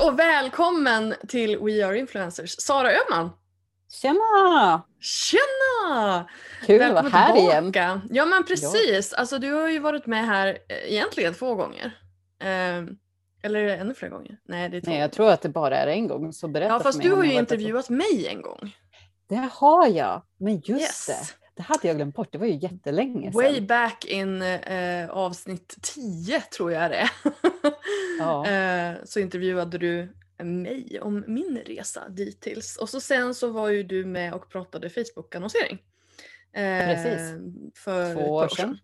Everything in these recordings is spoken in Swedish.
Och välkommen till We Are Influencers. Sara Öhman. Tjena! Tjena! Kul att vara här igen. Ja men precis. Alltså, du har ju varit med här eh, egentligen två gånger. Eh, eller är det ännu fler gånger? Nej, det är två Nej, jag tror att det bara är en gång. Så berätta ja, fast du har ju intervjuat mig en gång. Det har jag, men just Yes. det. Det hade jag glömt bort. Det var ju jättelänge Way sedan. back in eh, avsnitt 10 tror jag det är. Ja. eh, så intervjuade du mig om min resa dittills. Och så sen så var ju du med och pratade Facebook-annonsering. Eh, Precis. För Två år sedan.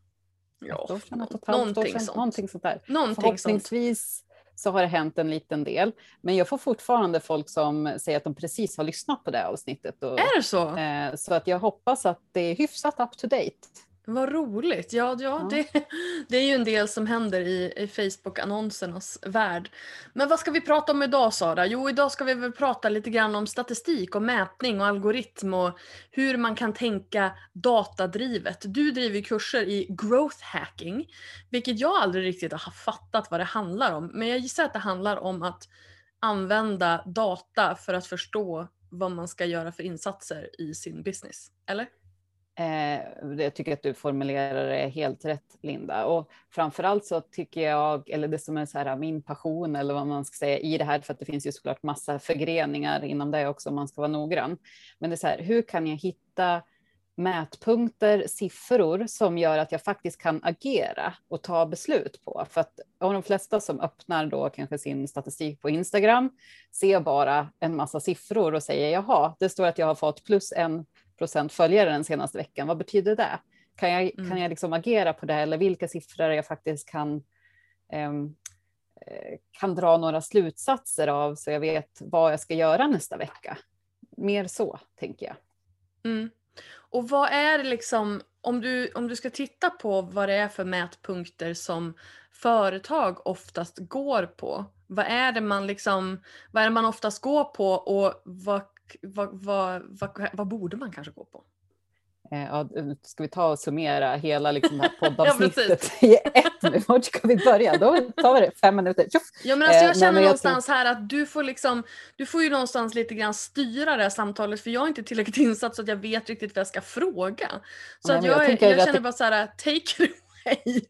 Ja, Ett år sedan, ett och ett halvt år någonting sedan. sånt. Någonting sånt där. Någonting sånt. Så har det hänt en liten del. Men jag får fortfarande folk som säger att de precis har lyssnat på det avsnittet. Och, Är det så? eh, så att jag hoppas att det är hyfsat up to date. Vad roligt. Ja, ja, Ja. Det, det är ju en del som händer i, i Facebook-annonsernas värld. Men vad ska vi prata om idag Sara? Jo, idag ska vi väl prata lite grann om statistik och mätning och algoritm och hur man kan tänka datadrivet. Du driver kurser i growth hacking, vilket jag aldrig riktigt har fattat vad det handlar om. Men jag gissar att det handlar om att använda data för att förstå vad man ska göra för insatser i sin business. Eller? Eh, jag tycker att du formulerar det helt rätt, Linda. Och framförallt så tycker jag, eller det som är så här äh, min passion eller vad man ska säga i det här, för att det finns ju såklart massa förgreningar inom det också om man ska vara noggrann. Men det är så här, hur kan jag hitta mätpunkter, siffror som gör att jag faktiskt kan agera och ta beslut på. För att av de flesta som öppnar då kanske sin statistik på Instagram ser bara en massa siffror och säger jaha, det står att jag har fått plus en procent följare den senaste veckan. Vad betyder det? Kan jag, Mm. kan jag liksom agera på det eller vilka siffror jag faktiskt kan ehm, eh, kan dra några slutsatser av så jag vet vad jag ska göra nästa vecka. Mer så, tänker jag. Mm. Och vad är det liksom, om du, om du ska titta på vad det är för mätpunkter som företag oftast går på. Vad är det man liksom, vad är man oftast går på och vad, vad, vad, vad, vad borde man kanske gå på? Eh, Ja, ska vi ta och summera hela liksom, här Ja, poddavsnittet i ett nu? Vart ska vi börja? Då tar vi det fem minuter. Tjoff! Ja men alltså Eh, jag nej, känner jag någonstans här att du får liksom, du får ju någonstans lite grann styra det här samtalet för jag är inte tillräckligt insatt så att jag vet riktigt vad jag ska fråga. Så Nej, att jag jag, jag, jag känner bara så här, take it away.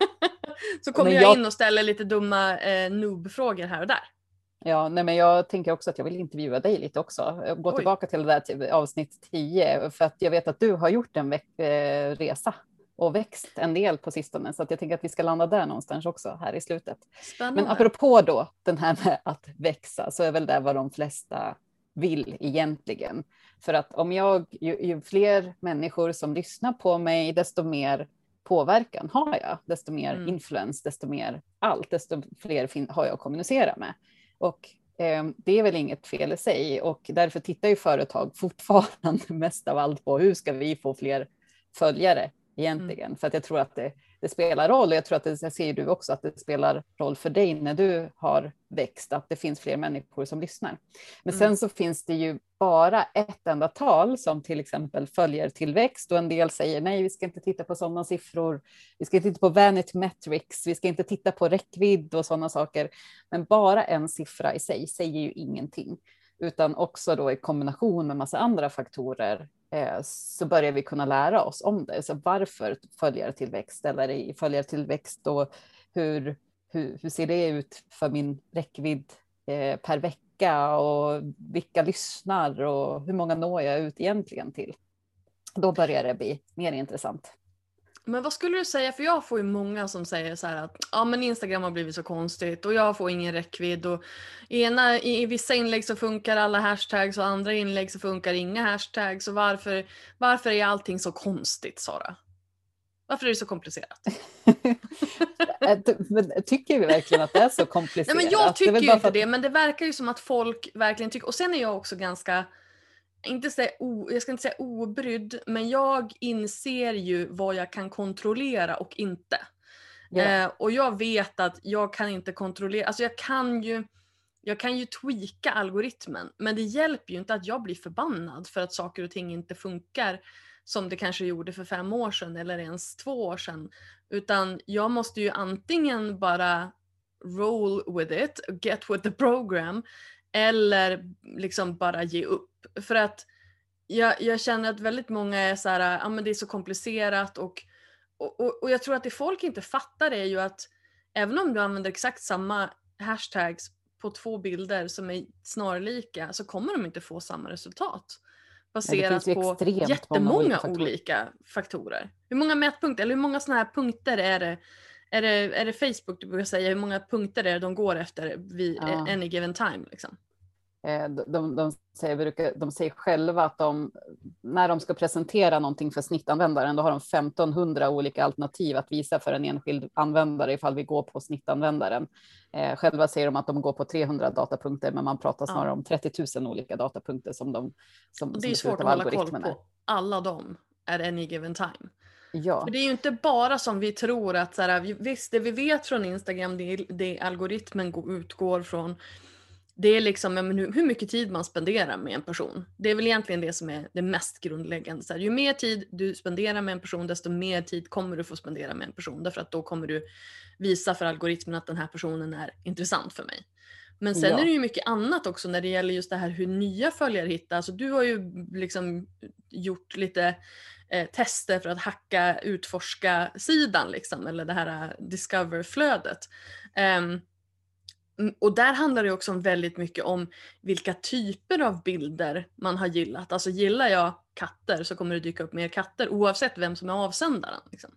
så kommer jag, jag- in och ställer lite dumma eh, noob-frågor här och där. Ja, nej, men jag tänker också att jag vill intervjua dig lite också. Gå Oj. tillbaka till det där till avsnitt 10, för att jag vet att du har gjort en eh, resa och växt en del på sistone, så att jag tänker att vi ska landa där någonstans också här i slutet. Spännande. Men apropå då den här med att växa så är väl det vad de flesta vill egentligen. För att om jag, ju, ju fler människor som lyssnar på mig, desto mer påverkan har jag, desto mer Mm. influens, desto mer allt, desto fler har jag att kommunicera med. Och eh, det är väl inget fel i sig och därför tittar ju företag fortfarande mest av allt på hur ska vi få fler följare egentligen? För att jag tror att det, det spelar roll. Och jag tror att det, ser du också att det spelar roll för dig när du har växt, att det finns fler människor som lyssnar. Men sen mm. så finns det ju bara ett enda tal som till exempel följer tillväxt och en del säger nej, vi ska inte titta på sådana siffror. Vi ska inte titta på vanity metrics. Vi ska inte titta på räckvidd och sådana saker. Men bara en siffra i sig säger ju ingenting utan också då i kombination med massa andra faktorer Eh, så börjar vi kunna lära oss om det. Så varför följer tillväxt eller i följartillväxt och hur, hur, hur ser det ut för min räckvidd eh, per vecka och vilka lyssnar och hur många når jag ut egentligen till? Då börjar det bli mer intressant. Men vad skulle du säga, för jag får ju många som säger så här att ja men Instagram har blivit så konstigt och jag får ingen räckvidd och ena, i, i vissa inlägg så funkar alla hashtags och andra inlägg så funkar inga hashtags och varför, varför är allting så konstigt Sara? Varför är det så komplicerat? men tycker vi verkligen att det är så komplicerat? Nej, men jag tycker ju inte det, men det verkar ju som att folk verkligen tycker, och sen är jag också ganska inte säga o, jag ska inte säga obrydd, men jag inser ju vad jag kan kontrollera och inte. Yeah. Eh, och jag vet att jag kan inte kontrollera, alltså jag kan ju jag kan ju tweaka algoritmen men det hjälper ju inte att jag blir förbannad för att saker och ting inte funkar som det kanske gjorde för fem år sedan eller ens två år sedan. Utan jag måste ju antingen bara roll with it, get with the program eller liksom bara ge upp. För att jag, jag känner att väldigt många är så här, ja men det är så komplicerat och, och, och, och jag tror att det folk inte fattar är ju att även om du använder exakt samma hashtags på två bilder som är snarlika så kommer de inte få samma resultat. Baserat på jättemånga olika faktorer. Hur många mätpunkter, eller hur många sådana här punkter är det är det, är det Facebook du brukar säga, hur många punkter är det de går efter vid ja. any given time? Liksom? Eh, de, de, de, säger, de säger själva att de, när de ska presentera någonting för snittanvändaren, då har de 1500 olika alternativ att visa för en enskild användare ifall vi går på snittanvändaren. Eh, själva säger de att de går på 300 datapunkter, men man pratar snarare ja. om 30 000 olika datapunkter som de som, Det är svårt att hålla koll på alla dem at any given time. Ja. För det är ju inte bara som vi tror att så här, visst det vi vet från Instagram det, det algoritmen utgår från det är liksom hur mycket tid man spenderar med en person. Det är väl egentligen det som är det mest grundläggande. Så här, ju mer tid du spenderar med en person desto mer tid kommer du få spendera med en person. Därför att då kommer du visa för algoritmen att den här personen är intressant för mig. Men sen ja. är det ju mycket annat också när det gäller just det här hur nya följare hittar. Alltså du har ju liksom gjort lite eh, tester för att hacka utforska sidan liksom, eller det här uh, discover-flödet. Um, och där handlar det också väldigt mycket om vilka typer av bilder man har gillat. Alltså gillar jag katter så kommer det dyka upp mer katter oavsett vem som är avsändaren. Liksom.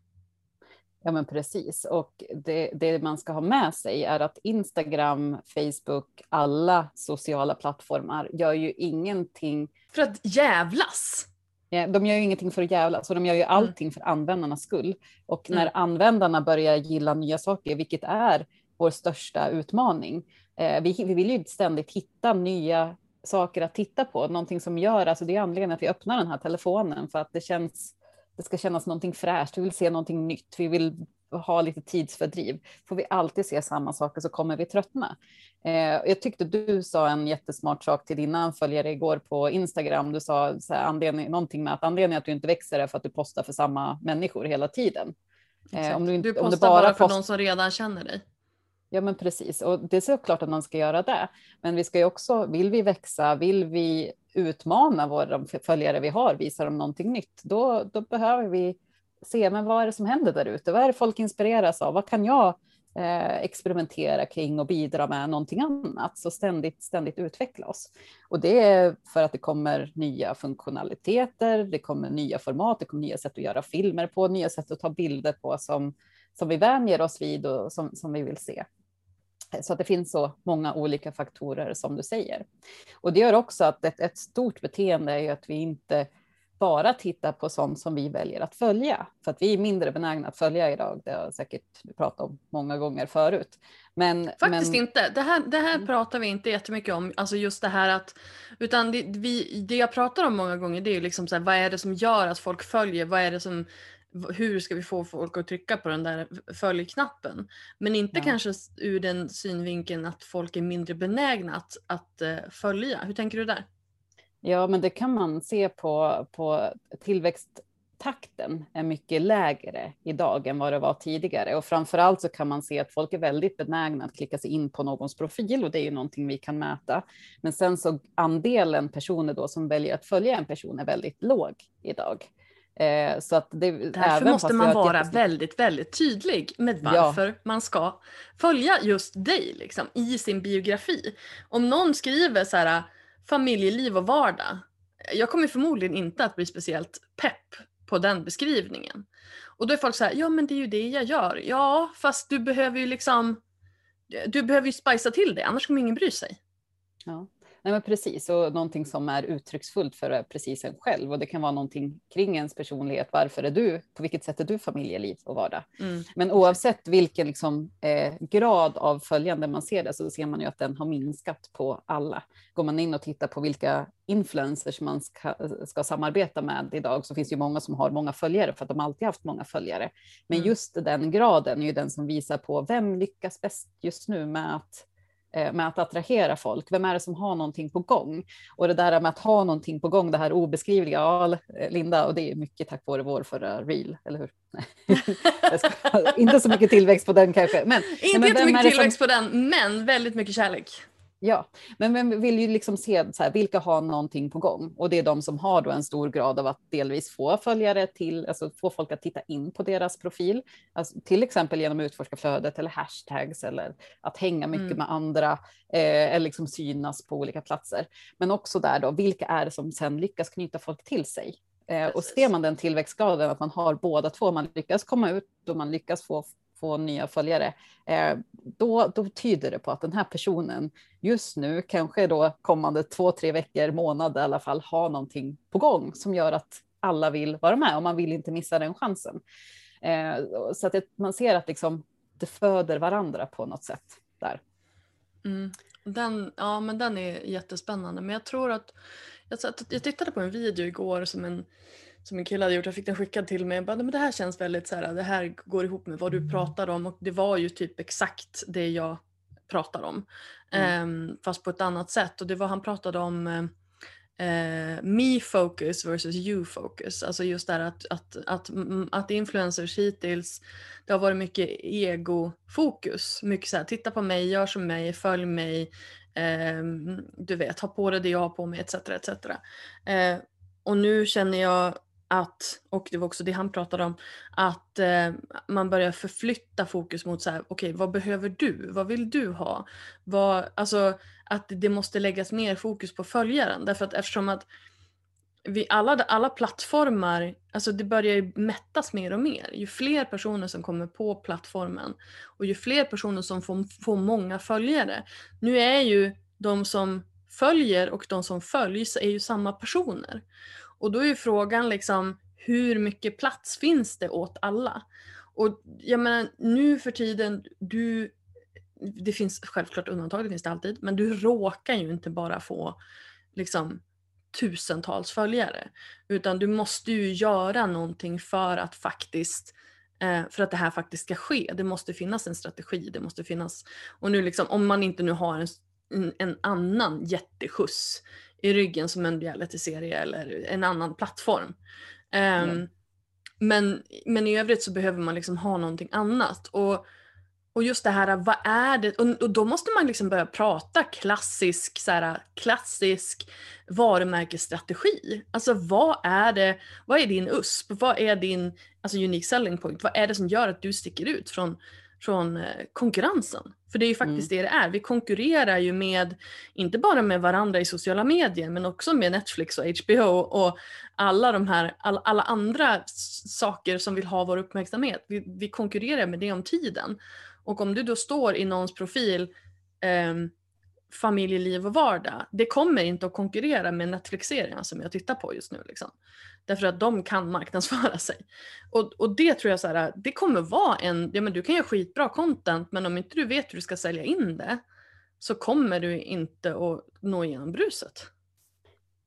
Ja men precis och det, det, man ska ha med sig är att Instagram, Facebook, alla sociala plattformar gör ju ingenting. För att jävlas. Ja, de gör ju ingenting för att jävlas, så de gör ju mm. allting för användarnas skull. Och när mm. användarna börjar gilla nya saker, vilket är vår största utmaning. Eh, vi, vi vill ju ständigt hitta nya saker att titta på, någonting som gör, alltså det är anledningen att vi öppnar den här telefonen för att det känns, det ska kännas någonting fräscht, vi vill se någonting nytt, vi vill ha lite tidsfördriv. Får vi alltid se samma saker så kommer vi tröttna. Eh, jag tyckte du sa en jättesmart sak till dina följare igår på Instagram. Du sa så här, anledning, någonting med att anledningen att du inte växer är för att du postar för samma människor hela tiden. Eh, om du, inte, du postar om du bara, bara för post... någon som redan känner dig. Ja, men precis. Och det är såklart att man ska göra det. Men vi ska ju också, vill vi växa, vill vi utmana våra följare vi har, visa dem någonting nytt, då, då behöver vi se, men vad är det som händer där ute? Vad är det folk inspireras av? Vad kan jag eh, experimentera kring och bidra med någonting annat? Så ständigt, ständigt utveckla oss. Och det är för att det kommer nya funktionaliteter, det kommer nya format, det kommer nya sätt att göra filmer på, nya sätt att ta bilder på som, som vi vänjer oss vid och som, som vi vill se. Så att det finns så många olika faktorer som du säger. Och det gör också att ett, ett stort beteende är ju att vi inte bara tittar på sånt som vi väljer att följa. För att vi är mindre benägna att följa idag. Det har jag säkert pratat om många gånger förut. Men, Faktiskt men... inte. Det här, det här mm. pratar vi inte jättemycket om. Alltså just det här att, utan det, vi, det jag pratar om många gånger det är liksom så här, vad är det som gör att folk följer? Vad är det som hur ska vi få folk att trycka på den där följknappen. Men inte Ja. kanske ur den synvinkeln att folk är mindre benägna att, att eh, följa. Hur tänker du där? Ja, men det kan man se på, på tillväxttakten är mycket lägre idag än vad det var tidigare. Och framför allt så kan man se att folk är väldigt benägna att klicka sig in på någons profil och det är ju någonting vi kan mäta. Men sen så andelen personer då som väljer att följa en person är väldigt låg idag. Eh, så att det, Därför måste man vara jättestort- väldigt, väldigt tydlig med Ja. varför man ska följa just dig liksom, i sin biografi. Om någon skriver så här familjeliv och vardag, jag kommer förmodligen inte att bli speciellt pepp på den beskrivningen. Och då är folk så här, ja men det är ju det jag gör. Ja, fast du behöver ju liksom, du behöver ju spicea till det, annars kommer ingen bry sig. Ja. Nej, men precis, och någonting som är uttrycksfullt för precis en själv. Och det kan vara någonting kring ens personlighet. Varför är du, på vilket sätt är du familjeliv och vardag? Mm. Men oavsett vilken liksom, eh, grad av följande man ser det så ser man ju att den har minskat på alla. Går man in och tittar på vilka influencers man ska, ska samarbeta med idag så finns det ju många som har många följare för att de alltid haft många följare. Men Mm. just den graden är ju den som visar på vem lyckas bäst just nu med att med att attrahera folk. Vem är det som har någonting på gång? Och det där med att ha någonting på gång, det här obeskrivliga, ja, Linda, och det är mycket tack vare vår förra reel, eller hur? Inte så mycket tillväxt på den kanske. Men, Inte men jättemycket det som- tillväxt på den, men väldigt mycket kärlek. Ja, men vem vill ju liksom se så här, vilka har någonting på gång och det är de som har då en stor grad av att delvis få följare till, alltså få folk att titta in på deras profil, alltså, till exempel genom utforskarflödet eller hashtags eller att hänga mycket Mm. med andra eh, eller liksom synas på olika platser. Men också där då, vilka är det som sen lyckas knyta folk till sig? Eh, och ser man den tillväxtgraden att man har båda två, man lyckas komma ut och man lyckas få få nya följare, eh, då, då tyder det på att den här personen just nu, kanske då kommande två, tre veckor, månad i alla fall, har någonting på gång som gör att alla vill vara med och man vill inte missa den chansen. Eh, så att det, man ser att liksom, det föder varandra på något sätt där. Mm. Den, ja, men den är jättespännande. Men jag tror att jag, jag tittade på en video igår som en, som en kille hade gjort. Jag fick den skickad till mig. Jag bara, men det här känns väldigt så här, det här går ihop med vad du pratar om. Och det var ju typ exakt det jag pratar om. Mm. Ehm, fast på ett annat sätt. Och det var han pratade om eh, eh, me focus versus you focus. Alltså just det här att, att, att, mm, att influencers hittills, det har varit mycket egofokus. Mycket så här, titta på mig, gör som mig, följ mig, ehm, du vet, ha på dig det jag har på mig etc. etc. Eh, och nu känner jag att, och det var också det han pratade om, att eh, man börjar förflytta fokus mot så här, okej vad behöver du? Vad vill du ha? Vad, alltså att det måste läggas mer fokus på följaren. Därför att eftersom att vi alla, alla plattformar, alltså det börjar ju mättas mer och mer. Ju fler personer som kommer på plattformen och ju fler personer som får, får många följare. Nu är ju de som följer och de som följs är ju samma personer. Och då är ju frågan liksom hur mycket plats finns det åt alla? Och jag menar nu för tiden, du, det finns självklart undantag, det finns det alltid, men du råkar ju inte bara få liksom tusentals följare. Utan du måste ju göra någonting för att faktiskt eh, för att det här faktiskt ska ske. Det måste finnas en strategi, det måste finnas och nu liksom om man inte nu har en, en annan jätteskjuts i ryggen som en realityserie eller en annan plattform. Mm. men, men i övrigt så behöver man liksom ha någonting annat. Och, och just det här, vad är det? Och, och då måste man liksom börja prata klassisk, så här, klassisk varumärkesstrategi. Alltså vad är det, vad är din USP? Vad är din alltså, unique selling point? Vad är det som gör att du sticker ut från, från eh, konkurrensen? För det är ju faktiskt det det är. Vi konkurrerar ju med, inte bara med varandra i sociala medier, men också med Netflix och HBO och alla de här, all, alla andra saker som vill ha vår uppmärksamhet. Vi, vi konkurrerar med det om tiden. Och om du då står i någons profil ehm, familjeliv och vardag, det kommer inte att konkurrera med Netflix-serierna som jag tittar på just nu. Liksom. Därför att de kan marknadsföra sig. Och, och det tror jag så här, det kommer vara en, ja men du kan göra skitbra content men om inte du vet hur du ska sälja in det så kommer du inte att nå igenom bruset.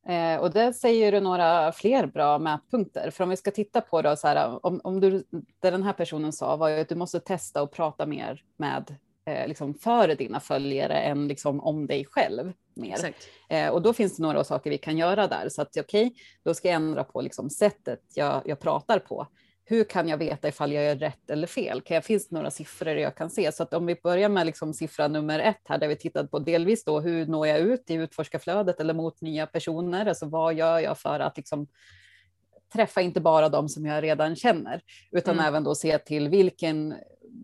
Eh, och där säger du några fler bra mätpunkter. För om vi ska titta på då, så här, om, om du, det den här personen sa var ju att du måste testa och prata mer med eh, liksom för dina följare än liksom om dig själv mer. Eh, och då finns det några saker vi kan göra där. Så att okej, okay, då ska jag ändra på liksom sättet jag, jag pratar på hur kan jag veta ifall jag gör rätt eller fel? Kan jag, finns det några siffror jag kan se? Så att om vi börjar med liksom siffra nummer ett här, där vi tittat på delvis då hur når jag ut i utforskarflödet eller mot nya personer? Alltså vad gör jag för att liksom träffa inte bara de som jag redan känner, utan mm. även då se till vilken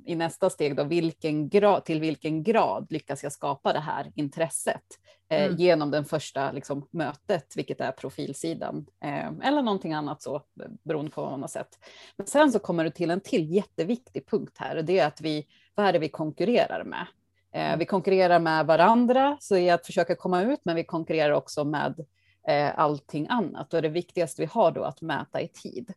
i nästa steg då, vilken grad, till vilken grad lyckas jag skapa det här intresset eh, mm. genom den första liksom, mötet, vilket är profilsidan eh, eller någonting annat så beroende på vad man har sett. Men sen så kommer det till en till jätteviktig punkt här och det är att vi, vad är det vi konkurrerar med? Eh, mm. vi konkurrerar med varandra, så i att försöka komma ut, men vi konkurrerar också med eh, allting annat. Och det viktigaste vi har då att mäta i tid.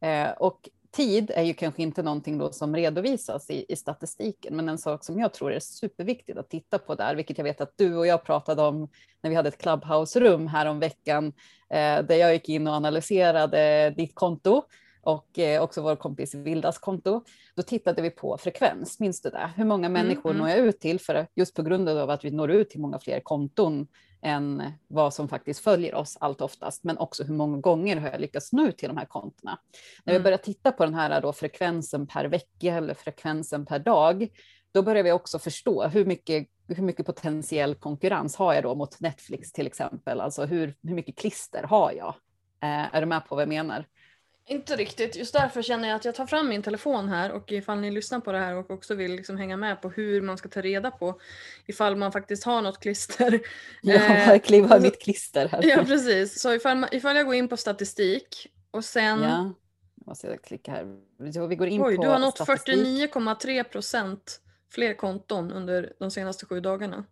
Eh, och tid är ju kanske inte någonting då som redovisas i, i, statistiken, men en sak som jag tror är superviktigt att titta på där, vilket jag vet att du och jag pratade om när vi hade ett Clubhouse-rum här om veckan, eh, där jag gick in och analyserade ditt konto och eh, också vår kompis Vildas konto. Då tittade vi på frekvens, minns du det? Hur många mm, människor mm, når jag ut till? För just på grund av att vi når ut till många fler konton än vad som faktiskt följer oss allt oftast, men också hur många gånger har jag lyckats nå ut till de här kontona. När vi mm. börjar titta på den här då frekvensen per vecka eller frekvensen per dag, då börjar vi också förstå hur mycket, hur mycket potentiell konkurrens har jag då mot Netflix till exempel? Alltså hur, hur mycket klister har jag? Eh, är du med på vad jag menar? Inte riktigt. Just därför känner jag att jag tar fram min telefon här och ifall ni lyssnar på det här och också vill liksom hänga med på hur man ska ta reda på ifall man faktiskt har något klister. Ja, eh, verkligen har mitt klister här. Ja, precis. Så ifall, ifall jag går in på statistik och sen... Ja, jag måste klicka här. Så vi går in Oj, på du har nått 49,3 procent fler konton under de senaste sju dagarna.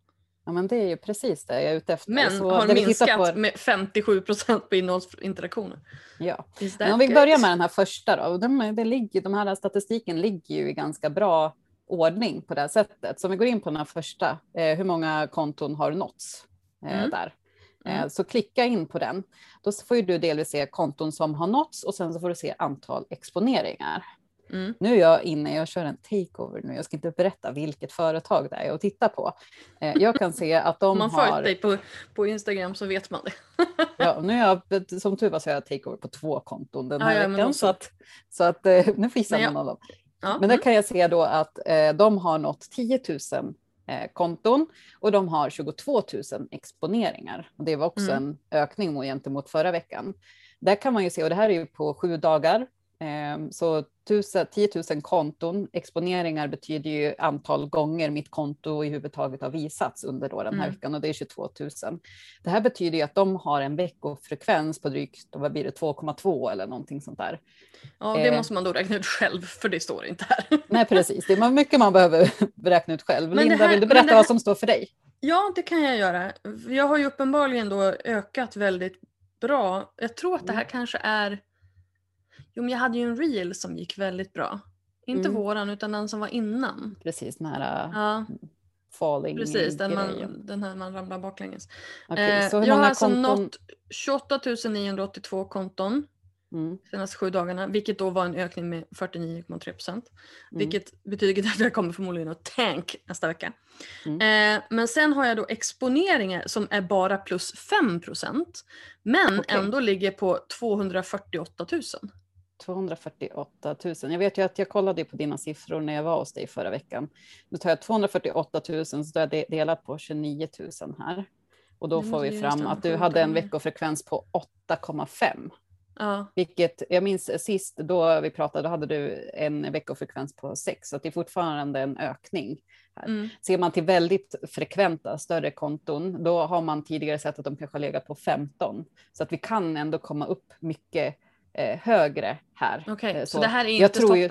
Ja, men det är ju precis det jag är ute efter. Men så har minskat på... med 57 procent på innehållsinteraktioner. Ja, men om vi börjar med den här första då. De, det ligger, de här statistiken ligger ju i ganska bra ordning på det här sättet. Så om vi går in på den här första, eh, hur många konton har nåtts eh, mm. där? Eh, mm. Så klicka in på den. Då får ju du delvis se konton som har nåtts och sen så får du se antal exponeringar. Mm. Nu är jag inne, jag kör en takeover nu, jag ska inte berätta vilket företag det är och titta på. Eh, jag kan se att de har... Om man följt dig på, på Instagram så vet man det. ja, nu är jag, som tur var så har jag takeover på två konton den här ja, veckan. Så att, så att eh, nu får jag av dem. Ja. Men där kan jag se då att eh, de har nått 10 000 konton och de har 22 000 exponeringar. Och det var också mm. en ökning gentemot förra veckan. Där kan man ju se, och det här är ju på sju dagar, så 10 000 konton. Exponeringar betyder ju antal gånger mitt konto i huvud taget har visats under då den här mm. veckan och det är 22 000. Det här betyder ju att de har en veckofrekvens på drygt vad blir det, 2,2 eller någonting sånt där. Ja, det eh, måste man då räkna ut själv för det står inte här. Nej, precis. Det är mycket man behöver räkna ut själv. Men Linda, här, vill du berätta här, vad som står för dig? Ja, det kan jag göra. Jag har ju uppenbarligen då ökat väldigt bra. Jag tror att det här mm. kanske är Jo, men jag hade ju en reel som gick väldigt bra. Inte mm. våran, utan den som var innan. Precis, den här ja. falling Precis, den, man, den här man ramlar baklänges. Okay, eh, jag har alltså konton... nått 28 982 konton mm. senaste sju dagarna, vilket då var en ökning med 49,3 procent. Mm. Vilket betyder att jag kommer förmodligen att tank nästa vecka. Mm. Eh, men sen har jag då exponeringar som är bara plus 5 procent, men okay. ändå ligger på 248 000. 248 000. Jag vet ju att jag kollade på dina siffror när jag var hos dig förra veckan. Nu tar jag 248 000 så då är jag delat på 29 000 här. Och då får vi fram att du hade en veckofrekvens på 8,5. Ja. Vilket jag minns sist då vi pratade, då hade du en veckofrekvens på 6, så det är fortfarande en ökning. Här. Mm. Ser man till väldigt frekventa större konton, då har man tidigare sett att de kanske har legat på 15. Så att vi kan ändå komma upp mycket eh, högre här. Okej, okay, så, så, det här är inte stoppen? Ju,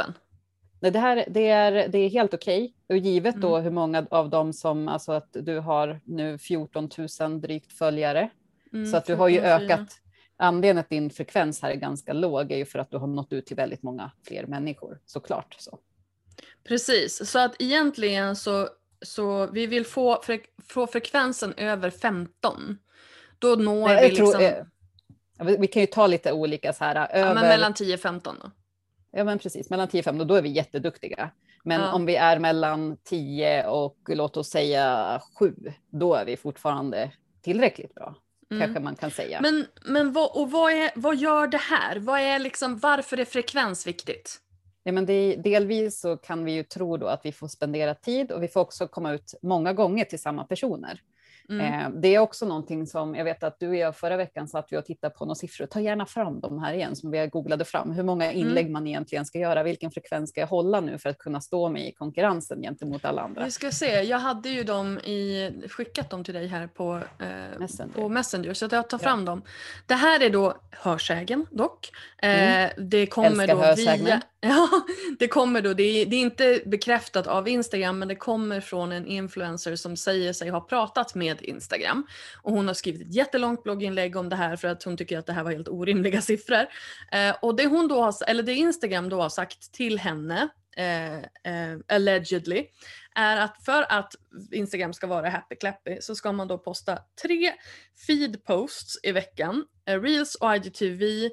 nej, det, här, det, är, det är helt okej. Okay. Och givet mm. då hur många av dem som, alltså att du har nu 14 000 drygt följare. Mm, så att du har ju ökat, anledningen att din frekvens här är ganska låg är ju för att du har nått ut till väldigt många fler människor, såklart. Så. Precis, så att egentligen så, så vi vill få, frek få frekvensen över 15 Då når Nej, vi jag tror, liksom... eh, vi kan ju ta lite olika så här. ja, Över, men mellan 10-15 då. Ja, men precis. Mellan 10 och 15, då är vi jätteduktiga. Men Ja. om vi är mellan 10 och låt oss säga 7, då är vi fortfarande tillräckligt bra. Mm. Kanske man kan säga. Men, men vad, och vad, är, vad gör det här? Vad är liksom, varför är frekvens viktigt? Ja, men det, delvis så kan vi ju tro då att vi får spendera tid och vi får också komma ut många gånger till samma personer. Mm. Eh, det är också någonting som jag vet att du och jag förra veckan satt vi och tittade på några siffror. Ta gärna fram de här igen som vi googlade fram. Hur många Mm. inlägg man egentligen ska göra. Vilken frekvens ska jag hålla nu för att kunna stå mig i konkurrensen gentemot alla andra? Vi ska se, jag hade ju dem i, skickat dem till dig här på, eh, Messenger. på Messenger så att jag tar Ja. fram dem. Det här är då hörsägen dock. Eh, det kommer Mm. Älskar då hörsägnen. via... Ja, det kommer då, det är, det är inte bekräftat av Instagram men det kommer från en influencer som säger sig ha pratat med med Instagram. Och hon har skrivit ett jättelångt blogginlägg om det här för att hon tycker att det här var helt orimliga siffror. Eh, och det, hon då har, eller det Instagram då har sagt till henne, eh, eh, allegedly, är att för att Instagram ska vara happy clappy så ska man då posta tre feed posts i veckan. Eh, Reels och IGTV.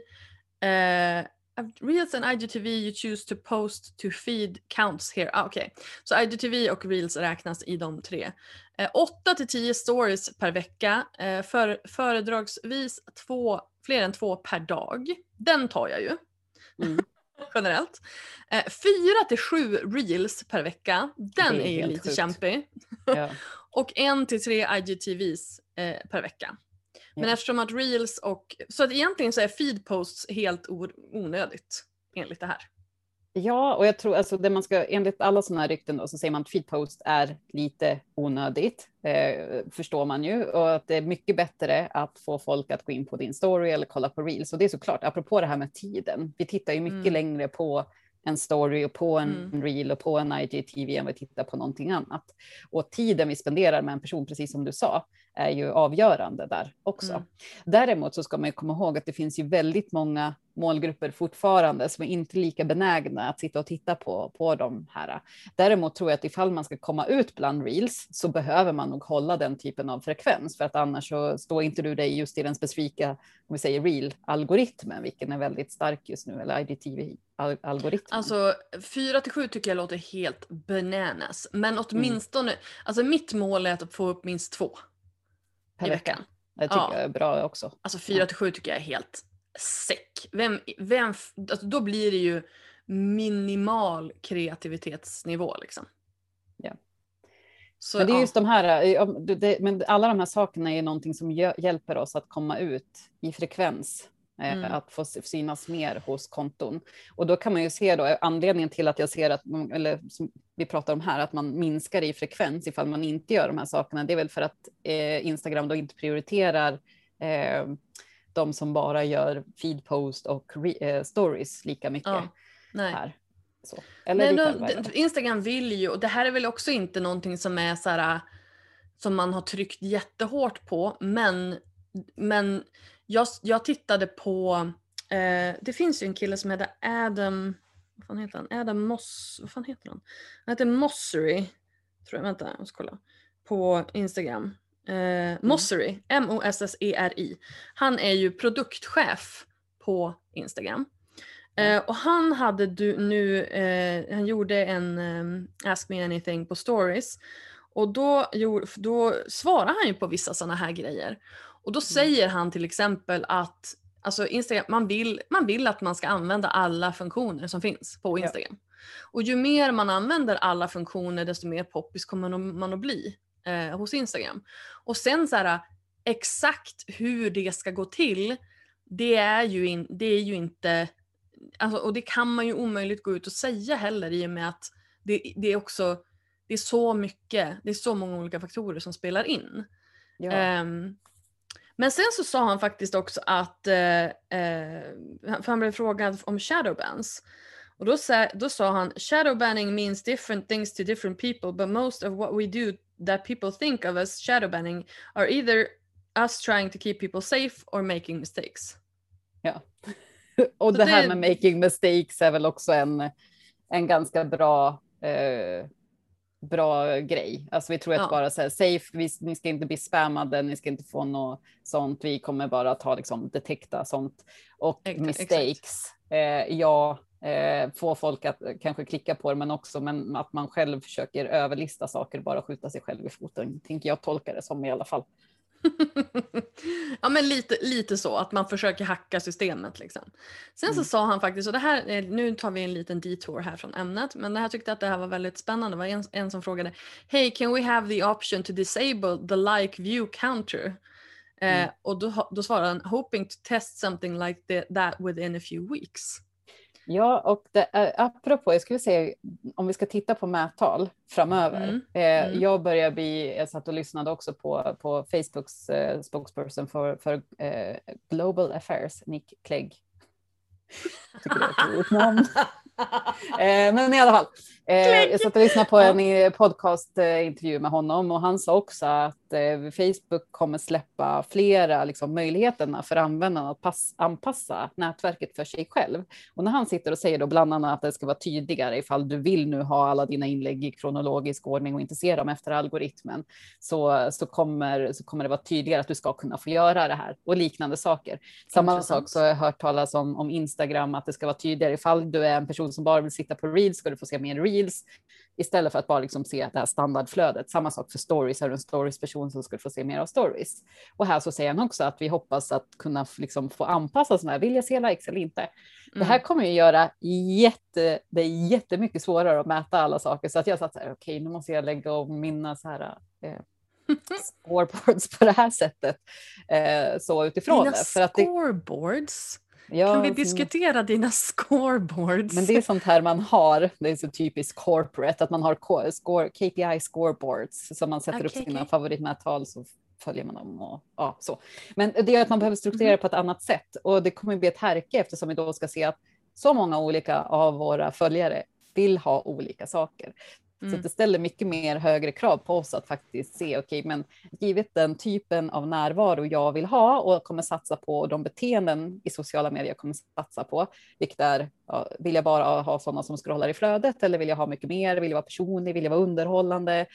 Eh, Reels and IGTV you choose to post to feed counts here. Ah, Okej, så IGTV och Reels räknas i de tre. Eh, 8 till 10 stories per vecka. Eh, för, föredragsvis två, fler än två per dag. Den tar jag ju Mm. generellt. Eh, fyra till sju reels per vecka. Den är är, ju lite sjukt. kämpig. Ja. Och en till tre IGTVs eh, per vecka. Men eftersom att reels och... Så att egentligen så är feed posts helt onödigt enligt det här. Ja, och jag tror alltså det man ska, enligt alla sådana här rykten då, så säger man att feedpost är lite onödigt, eh, förstår man ju, och att det är mycket bättre att få folk att gå in på din story eller kolla på reels. Och det är såklart, apropå det här med tiden, vi tittar ju mycket Mm. längre på en story och på en Mm. reel och på en IGTV än vi tittar på någonting annat. Och tiden vi spenderar med en person, precis som du sa, är ju avgörande där också. Mm. Däremot så ska man komma ihåg att det finns ju väldigt många målgrupper fortfarande som är inte lika benägna att sitta och titta på, på de här. Däremot tror jag att ifall man ska komma ut bland reels så behöver man nog hålla den typen av frekvens för att annars så står inte du dig just i den specifika, om vi säger reel-algoritmen, vilken är väldigt stark just nu, eller IGTV-algoritmen. Alltså 4 till 7 tycker jag låter helt bananas. Men åtminstone, alltså mitt mål är att få upp minst två per i vecka. veckan. Det tycker Ja. jag är bra också. Alltså 4 till 7 tycker jag är helt säck. Vem, vem, alltså, då blir det ju minimal kreativitetsnivå liksom. Ja. Så, Men det är ja. just de här, eh, det, men alla de här sakerna är någonting som hjälper oss att komma ut i frekvens. Eh, Mm. Att få synas mer hos konton. Och då kan man ju se då eh, anledningen till att jag ser att, eller som vi pratar om här, att man minskar i frekvens ifall man inte gör de här sakerna. Det är väl för att eh, Instagram då inte prioriterar eh, de som bara gör feed post och eh, stories lika mycket Ja, nej. här. Nej, det. Instagram vill ju, och det här är väl också inte någonting som är så här, som man har tryckt jättehårt på, men, men jag, jag tittade på, eh, det finns ju en kille som heter Adam, vad fan heter han? Adam Moss, vad fan heter han? Han heter Mossery, tror jag, vänta jag måste kolla, på Instagram. Mm. Eh, Mossery, M-O-S-S-E-R-I. Han är ju produktchef på Instagram. Eh, och han hade du, nu, eh, han gjorde en eh, Ask Me Anything på stories. Och då, då svarar han ju på vissa sådana här grejer. Och då säger han till exempel att alltså Instagram, man, vill, man vill att man ska använda alla funktioner som finns på Ja. Instagram. Och ju mer man använder alla funktioner desto mer poppis kommer man- att bli eh, hos Instagram. Och sen så här, exakt hur det ska gå till, det är ju, in, det är ju inte Alltså, och det kan man ju omöjligt gå ut och säga heller i och med att det, det är också det är så mycket, det är så många olika faktorer som spelar in. Ja. Ehm, men sen så sa han faktiskt också att, eh, eh, för han blev frågad om shadowbans. Och då, sa, då sa han shadowbanning means different things to different people but most of what we do that people think of as shadowbanning are either us trying to keep people safe or making mistakes. Och Så det här det- med making mistakes är väl också en, en ganska bra eh, bra grej. Alltså vi tror att Ja. bara så här, safe, vi, ni ska inte bli spammade, ni ska inte få något sånt. Vi kommer bara ta liksom detekta sånt. Och Ex- mistakes, eh, ja, eh, få folk att eh, kanske klicka på det, men också men att man själv försöker överlista saker, bara skjuta sig själv i foten, tänker jag tolka det som i alla fall. ja men lite, lite så, att man försöker hacka systemet. Liksom. Sen så Mm. sa han faktiskt, och det här, eh, nu tar vi en liten detour här från ämnet, men det här tyckte att det här var väldigt spännande. Det var en, en som frågade, Hey can we have the option to disable the like view counter? Eh, Mm. och då, då svarade han, hoping to test something like the, that within a few weeks. Ja, och det, är- apropå, jag skulle säga om vi ska titta på mättal framöver. Mm, Eh, mm. Jag börjar bli, jag satt och lyssnade också på, på Facebooks eh, spokesperson för, för eh, Global Affairs, Nick Clegg. Jag tycker det är ett roligt namn. Eh, men i alla fall, eh, jag satt och lyssnade på en eh, podcastintervju med honom och han sa också att Facebook kommer släppa flera liksom, möjligheterna för användarna att pass, anpassa nätverket för sig själv. Och när han sitter och säger då bland annat att det ska vara tydligare ifall du vill nu ha alla dina inlägg i kronologisk ordning och inte se dem efter algoritmen så, så, kommer, så kommer det vara tydligare att du ska kunna få göra det här och liknande saker. Samma Intressant. sak så har jag hört talas om, om Instagram, att det ska vara tydligare ifall du är en person som bara vill sitta på reels ska du få se mer reels istället för att bara liksom se det här standardflödet. Samma sak för stories, är du en stories-person så ska du få se mer av stories. Och här så säger han också att vi hoppas att kunna liksom få anpassa sådana här, vill jag se likes eller inte? Det här kommer ju göra jätte, det är jättemycket svårare att mäta alla saker så att jag satt så här, okej nu måste jag lägga om mina så här eh, scoreboards på det här sättet. Eh, så utifrån Dina det. För att det, scoreboards? Ja, kan vi som- diskutera dina scoreboards? Men det är sånt här man har, det är så typiskt corporate, att man har score, KPI scoreboards, så man sätter upp Okej, sina okej. favoritmättal så följer man dem och ja, så. Men det gör att man behöver strukturera det på ett annat sätt och det kommer bli ett härke eftersom vi då ska se att så många olika av våra följare vill ha olika saker. Så Mm. att det ställer mycket mer högre krav på oss att faktiskt se, okej, men givet den typen av närvaro jag vill ha och kommer satsa på och de beteenden i sociala medier jag kommer satsa på, vilket är, vill jag bara ha sådana som scrollar i flödet eller vill jag ha mycket mer, vill jag vara personlig, vill jag vara underhållande,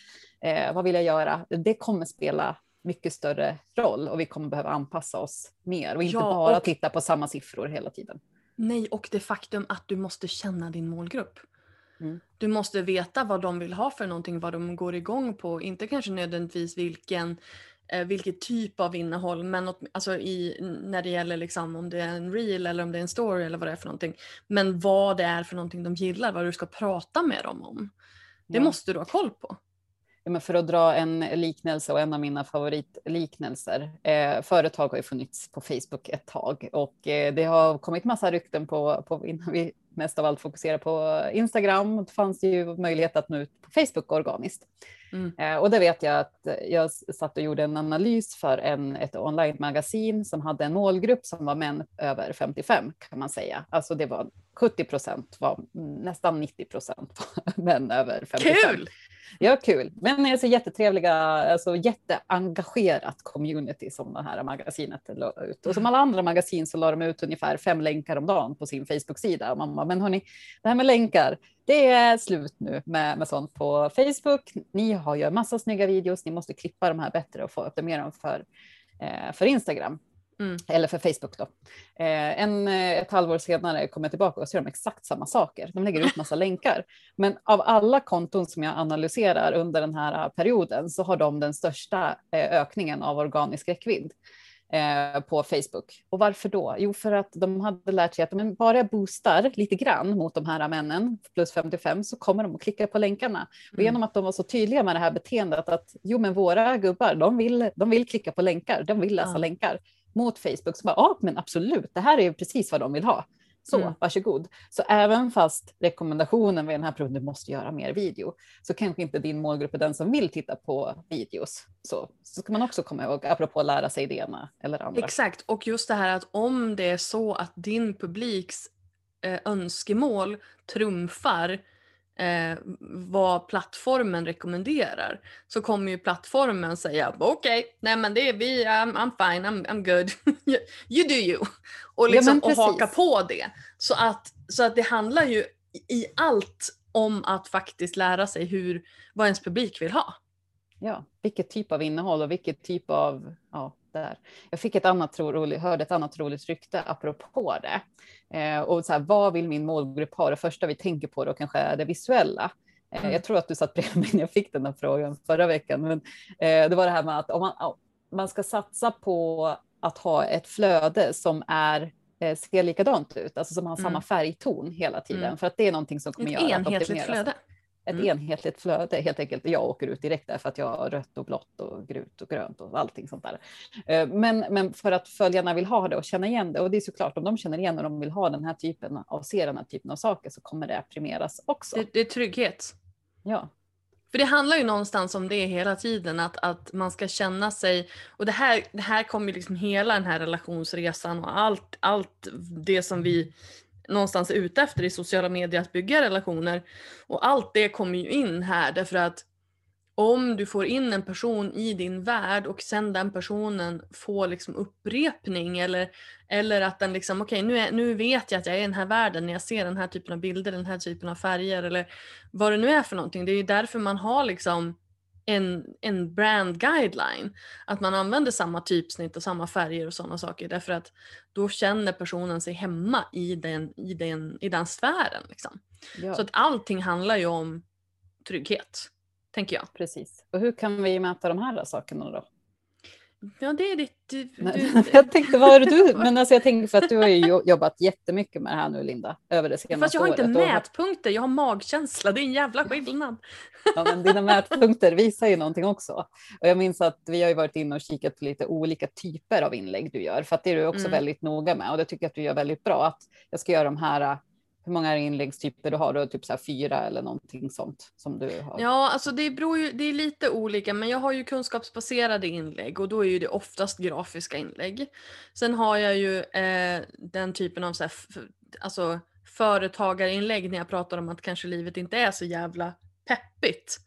eh, vad vill jag göra? Det kommer spela mycket större roll och vi kommer behöva anpassa oss mer och inte Ja, bara och- titta på samma siffror hela tiden. Nej, och det faktum att du måste känna din målgrupp. Mm. Du måste veta vad de vill ha för någonting, vad de går igång på. Inte kanske nödvändigtvis vilken, eh, vilket typ av innehåll, men åt, alltså i, när det gäller liksom om det är en reel eller om det är en story eller vad det är för någonting. Men vad det är för någonting de gillar, vad du ska prata med dem om. Det Ja. måste du ha koll på. Ja, men för att dra en liknelse och en av mina favoritliknelser. Eh, företag har ju funnits på Facebook ett tag och eh, det har kommit massa rykten på, på innan vi mest av allt fokuserar på Instagram. Det fanns ju möjlighet att nå ut på Facebook organiskt. Mm. Eh, och det vet jag att jag satt och gjorde en analys för en, ett online-magasin som hade en målgrupp som var män över 55 kan man säga. Alltså det var 70 procent var nästan 90 procent män över 55. Kul! Ja, kul. Men alltså jättetrevliga, alltså jätteengagerat community som det här magasinet la ut. Och som alla andra magasin så la de ut ungefär fem länkar om dagen på sin Facebook-sida. Och man bara, men hörni, det här med länkar, det är slut nu med, med sånt på Facebook. Ni har ju en massa snygga videos, ni måste klippa de här bättre och få upp dem för, eh, för Instagram. Mm. Eller för Facebook då. Eh, en, eh, ett halvår senare kommer jag tillbaka och så gör de exakt samma saker. De lägger ut massa länkar. Men av alla konton som jag analyserar under den här perioden så har de den största eh, ökningen av organisk räckvidd eh, på Facebook. Och varför då? Jo, för att de hade lärt sig att men bara jag boostar lite grann mot de här männen plus 55 så kommer de att klicka på länkarna. Och Mm. genom att de var så tydliga med det här beteendet att jo, men våra gubbar, de vill, de vill klicka på länkar, de vill läsa Ja. länkar mot Facebook. Så bara, ja, men absolut, det här är ju precis vad de vill ha. Så Mm. varsågod. Så även fast rekommendationen vid den här produkten, du måste göra mer video, så kanske inte din målgrupp är den som vill titta på videos. Så, så ska man också komma ihåg, apropå att lära sig det ena eller andra. Exakt, och just det här att om det är så att din publiks eh, önskemål trumfar eh, vad plattformen rekommenderar så kommer ju plattformen säga okej, nej men det är vi, I'm, I'm fine, I'm, I'm good, you do you. Och, Ja, liksom, men och haka på det. Så att, så att det handlar ju i allt om att faktiskt lära sig hur, vad ens publik vill ha. Ja, vilket typ av innehåll och vilket typ av, ja, där. Jag fick ett annat roligt, hörde ett annat roligt rykte apropå det. Eh, och så här, vad vill min målgrupp ha? Det första vi tänker på då kanske är det visuella. Eh, mm. Jag tror att du satt bredvid mig när jag fick den här frågan förra veckan. Men eh, det var det här med att om man, man ska satsa på att ha ett flöde som är eh, ser likadant ut, alltså som har mm. samma färgton hela tiden, mm. för att det är någonting som kommer ett göra att enhetligt flöde. Ett mm. enhetligt flöde helt enkelt. Jag åker ut direkt där för att jag har rött och blått och grut och grönt och allting sånt där. Eh, men, men för att följarna vill ha det och känna igen det och det är såklart om de känner igen och de vill ha den här typen av se den här typen av saker så kommer det att premieras också. Det, det är trygghet. Ja. För det handlar ju någonstans om det hela tiden, att, att man ska känna sig, och det här, det här kommer ju liksom hela den här relationsresan och allt, allt det som vi någonstans är ute efter i sociala medier, att bygga relationer. Och allt det kommer ju in här därför att om du får in en person i din värld och sen den personen får liksom upprepning eller, eller att den liksom, okej okay, nu, nu vet jag att jag är i den här världen när jag ser den här typen av bilder, den här typen av färger eller vad det nu är för någonting. Det är ju därför man har liksom en, en brand guideline. Att man använder samma typsnitt och samma färger och sådana saker därför att då känner personen sig hemma i den, i den, i den sfären. Liksom. Ja. Så att allting handlar ju om trygghet tänker jag. Precis. Och hur kan vi mäta de här sakerna då? Ja, det är ditt... Du, du, jag tänkte, vad är det du... Men alltså jag tänker för att du har ju jobbat jättemycket med det här nu, Linda, över det senaste året. Fast jag har inte året. mätpunkter, jag har magkänsla. Det är en jävla skillnad. Ja, men dina mätpunkter visar ju någonting också. Och jag minns att vi har ju varit inne och kikat på lite olika typer av inlägg du gör, för att det är du också mm. väldigt noga med och det tycker jag att du gör väldigt bra. Att jag ska göra de här hur många inläggstyper du har? Du har typ så fyra eller någonting sånt som du har? Ja, alltså det beror ju, det är lite olika, men jag har ju kunskapsbaserade inlägg och då är ju det oftast grafiska inlägg. Sen har jag ju eh, den typen av så här, alltså företagarinlägg när jag pratar om att kanske livet inte är så jävla peppigt.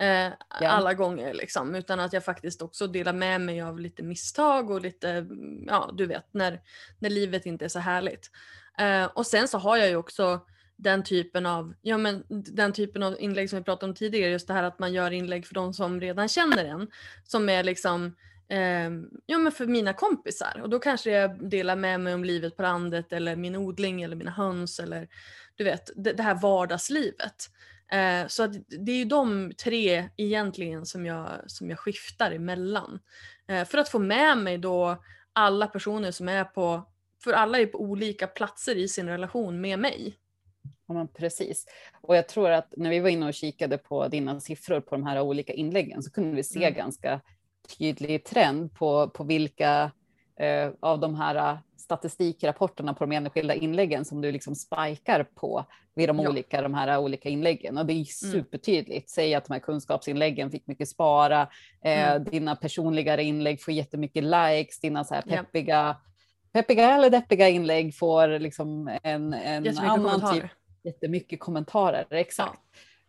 Eh, ja. alla gånger liksom, utan att jag faktiskt också delar med mig av lite misstag och lite, ja du vet, när, när livet inte är så härligt. Eh, och sen så har jag ju också den typen av, ja men den typen av inlägg som vi pratade om tidigare, just det här att man gör inlägg för de som redan känner en. Som är liksom, eh, ja men för mina kompisar. Och då kanske jag delar med mig om livet på landet eller min odling eller mina höns eller du vet, det, det här vardagslivet. Eh, så det är ju de tre egentligen som jag, som jag skiftar emellan. Eh, för att få med mig då alla personer som är på för alla är på olika platser i sin relation med mig. Ja, precis. Och jag tror att när vi var inne och kikade på dina siffror på de här olika inläggen så kunde vi se mm. ganska tydlig trend på, på vilka eh, av de här statistikrapporterna på de enskilda inläggen som du liksom spikar på vid de ja. olika, de här olika inläggen. Och det är mm. supertydligt. Säg att de här kunskapsinläggen fick mycket spara, eh, mm. dina personligare inlägg får jättemycket likes, dina så här peppiga ja peppiga eller deppiga inlägg får liksom en, en annan typ. Jättemycket kommentarer, exakt.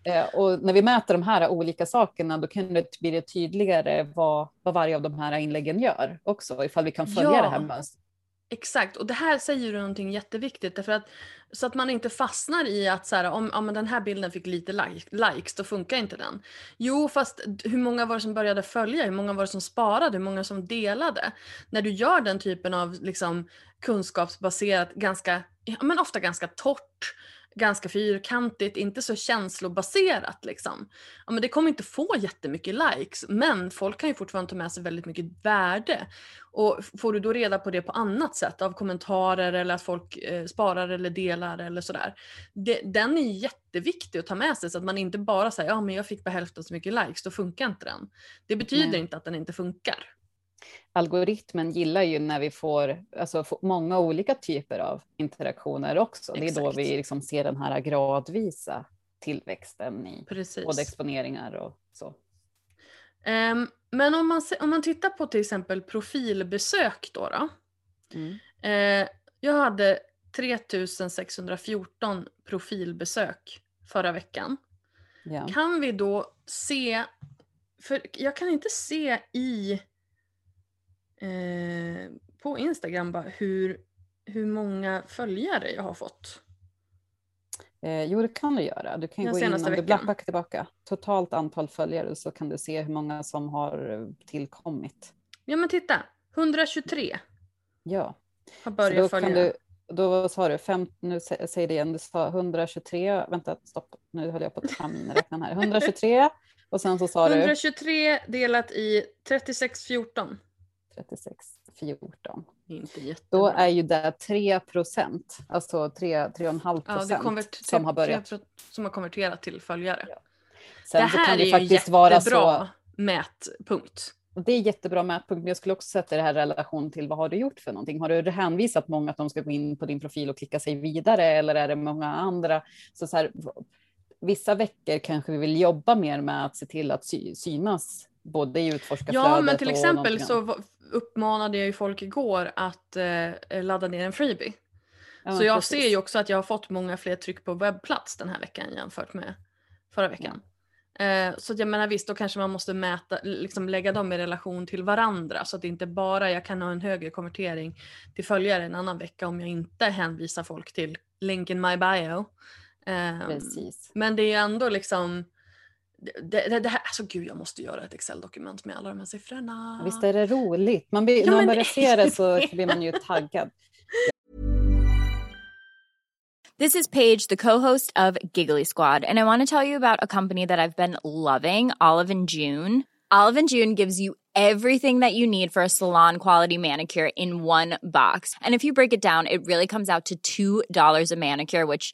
Ja. Eh, och när vi mäter de här olika sakerna, då kan det bli tydligare vad, vad varje av de här inläggen gör också, ifall vi kan följa ja. det här mönstret. Exakt, och det här säger du någonting jätteviktigt därför att så att man inte fastnar i att så här, om, om den här bilden fick lite like, likes, då funkar inte den. Jo, fast hur många var det som började följa? Hur många var det som sparade? Hur många som delade? När du gör den typen av liksom, kunskapsbaserat, ganska, men ofta ganska torrt ganska fyrkantigt, inte så känslobaserat liksom. Ja, men det kommer inte få jättemycket likes, men folk kan ju fortfarande ta med sig väldigt mycket värde. Och får du då reda på det på annat sätt, av kommentarer eller att folk eh, sparar eller delar eller sådär. Det, den är jätteviktig att ta med sig så att man inte bara säger ja men jag fick bara hälften så mycket likes, då funkar inte den. Det betyder Nej. inte att den inte funkar algoritmen gillar ju när vi får, alltså, får många olika typer av interaktioner också. Exakt. Det är då vi liksom ser den här gradvisa tillväxten i Precis. både exponeringar och så. Um, men om man, om man tittar på till exempel profilbesök då. då mm. uh, jag hade 3614 profilbesök förra veckan. Ja. Kan vi då se, för jag kan inte se i eh, på Instagram bara hur, hur många följare jag har fått. Eh, jo, det kan du göra. Du kan Den gå in om du veckan. tillbaka. Totalt antal följare så kan du se hur många som har eh, tillkommit. Ja men titta, 123 Ja, har börjat då följa. du. Då sa du, fem, nu sä- säg det igen, du sa 123, vänta stopp, nu höll jag på att tamminräkna här. 123 och sen så sa du 123 delat i 3614. 36, 14. Inte jättebra. Då är ju det 3 procent, alltså 3, 3,5 ja, det procent konvert- som har börjat. som har konverterat till följare. Sen det så här kan är det ju jättebra vara så. mätpunkt. Det är jättebra mätpunkt, men jag skulle också sätta det här i relation till vad har du gjort för någonting? Har du hänvisat många att de ska gå in på din profil och klicka sig vidare eller är det många andra? Så så här, vissa veckor kanske vi vill jobba mer med att se till att sy synas både i utforskarflödet Ja, men till exempel så uppmanade jag ju folk igår att eh, ladda ner en freebie. Ja, så jag precis. ser ju också att jag har fått många fler tryck på webbplats den här veckan jämfört med förra veckan. Eh, så jag menar visst, då kanske man måste mäta, liksom lägga dem i relation till varandra så att det inte bara jag kan ha en högre konvertering till följare en annan vecka om jag inte hänvisar folk till link in my bio. Precis. men det är ändå liksom det, det, det här, alltså gud jag måste göra ett Excel-dokument med alla de här siffrorna. Visst är det roligt? Man blir, Ja, när man börjar se det så blir man ju taggad. This is Paige, the co-host of Giggly Squad, and I want to tell you about a company that I've been loving, Olive and June. Olive and June gives you everything that you need for a salon quality manicure in one box. And if you break it down, it really comes out to $2 a manicure, which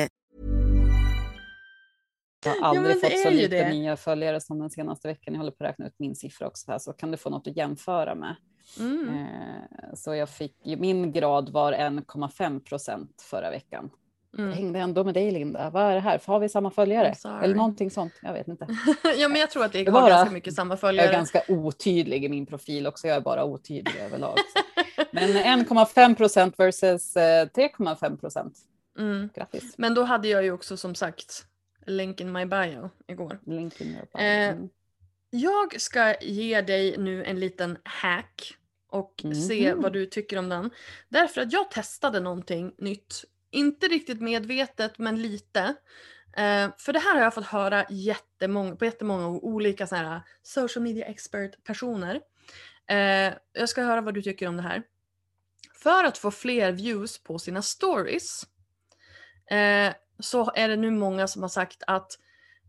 Jag har Ja, aldrig det fått så är lite det. nya följare som den senaste veckan. Jag håller på att räkna ut min siffra också här, så kan du få något att jämföra med. Mm. Eh, Så jag fick, min grad var 1,5 procent förra veckan. Jag Mm. hängde ändå med dig Linda. Vad är det här? Har vi samma följare? Eller någonting sånt. Jag vet inte. ja men jag tror att det har var ganska mycket samma Jag följare. är ganska otydlig i min profil också. Jag är bara otydlig överlag. så. Men 1,5 procent versus eh, 3,5 procent. Mm. Grattis. Men då hade jag ju också som sagt link in my bio igår. Link in your bio. Eh, Mm. Jag ska ge dig nu en liten hack och se Mhm. vad du tycker om den. Därför att jag testade någonting nytt. Inte riktigt medvetet men lite. Eh, för det här har jag fått höra jättemånga, på jättemånga olika så här social media expert personer. Eh, jag ska höra vad du tycker om det här. För att få fler views på sina stories eh, så är det nu många som har sagt att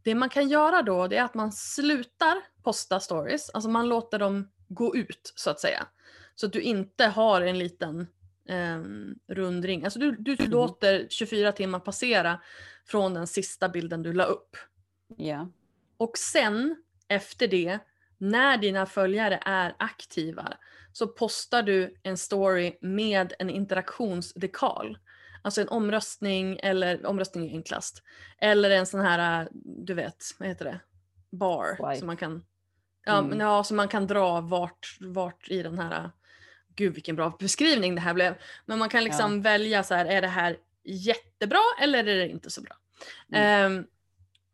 det man kan göra då det är att man slutar posta stories, alltså man låter dem gå ut så att säga. Så att du inte har en liten ehm, rundring. Alltså du, du låter 24 timmar passera från den sista bilden du la upp. Ja. Och sen efter det, när dina följare är aktiva, så postar du en story med en interaktionsdekal. Alltså en omröstning, eller omröstning är enklast. Eller en sån här, du vet, vad heter det? Bar. Som man kan, ja, Mm. ja, som man kan dra vart, vart i den här, gud vilken bra beskrivning det här blev. Men man kan liksom välja så här, är det här jättebra eller är det inte så bra? Eh,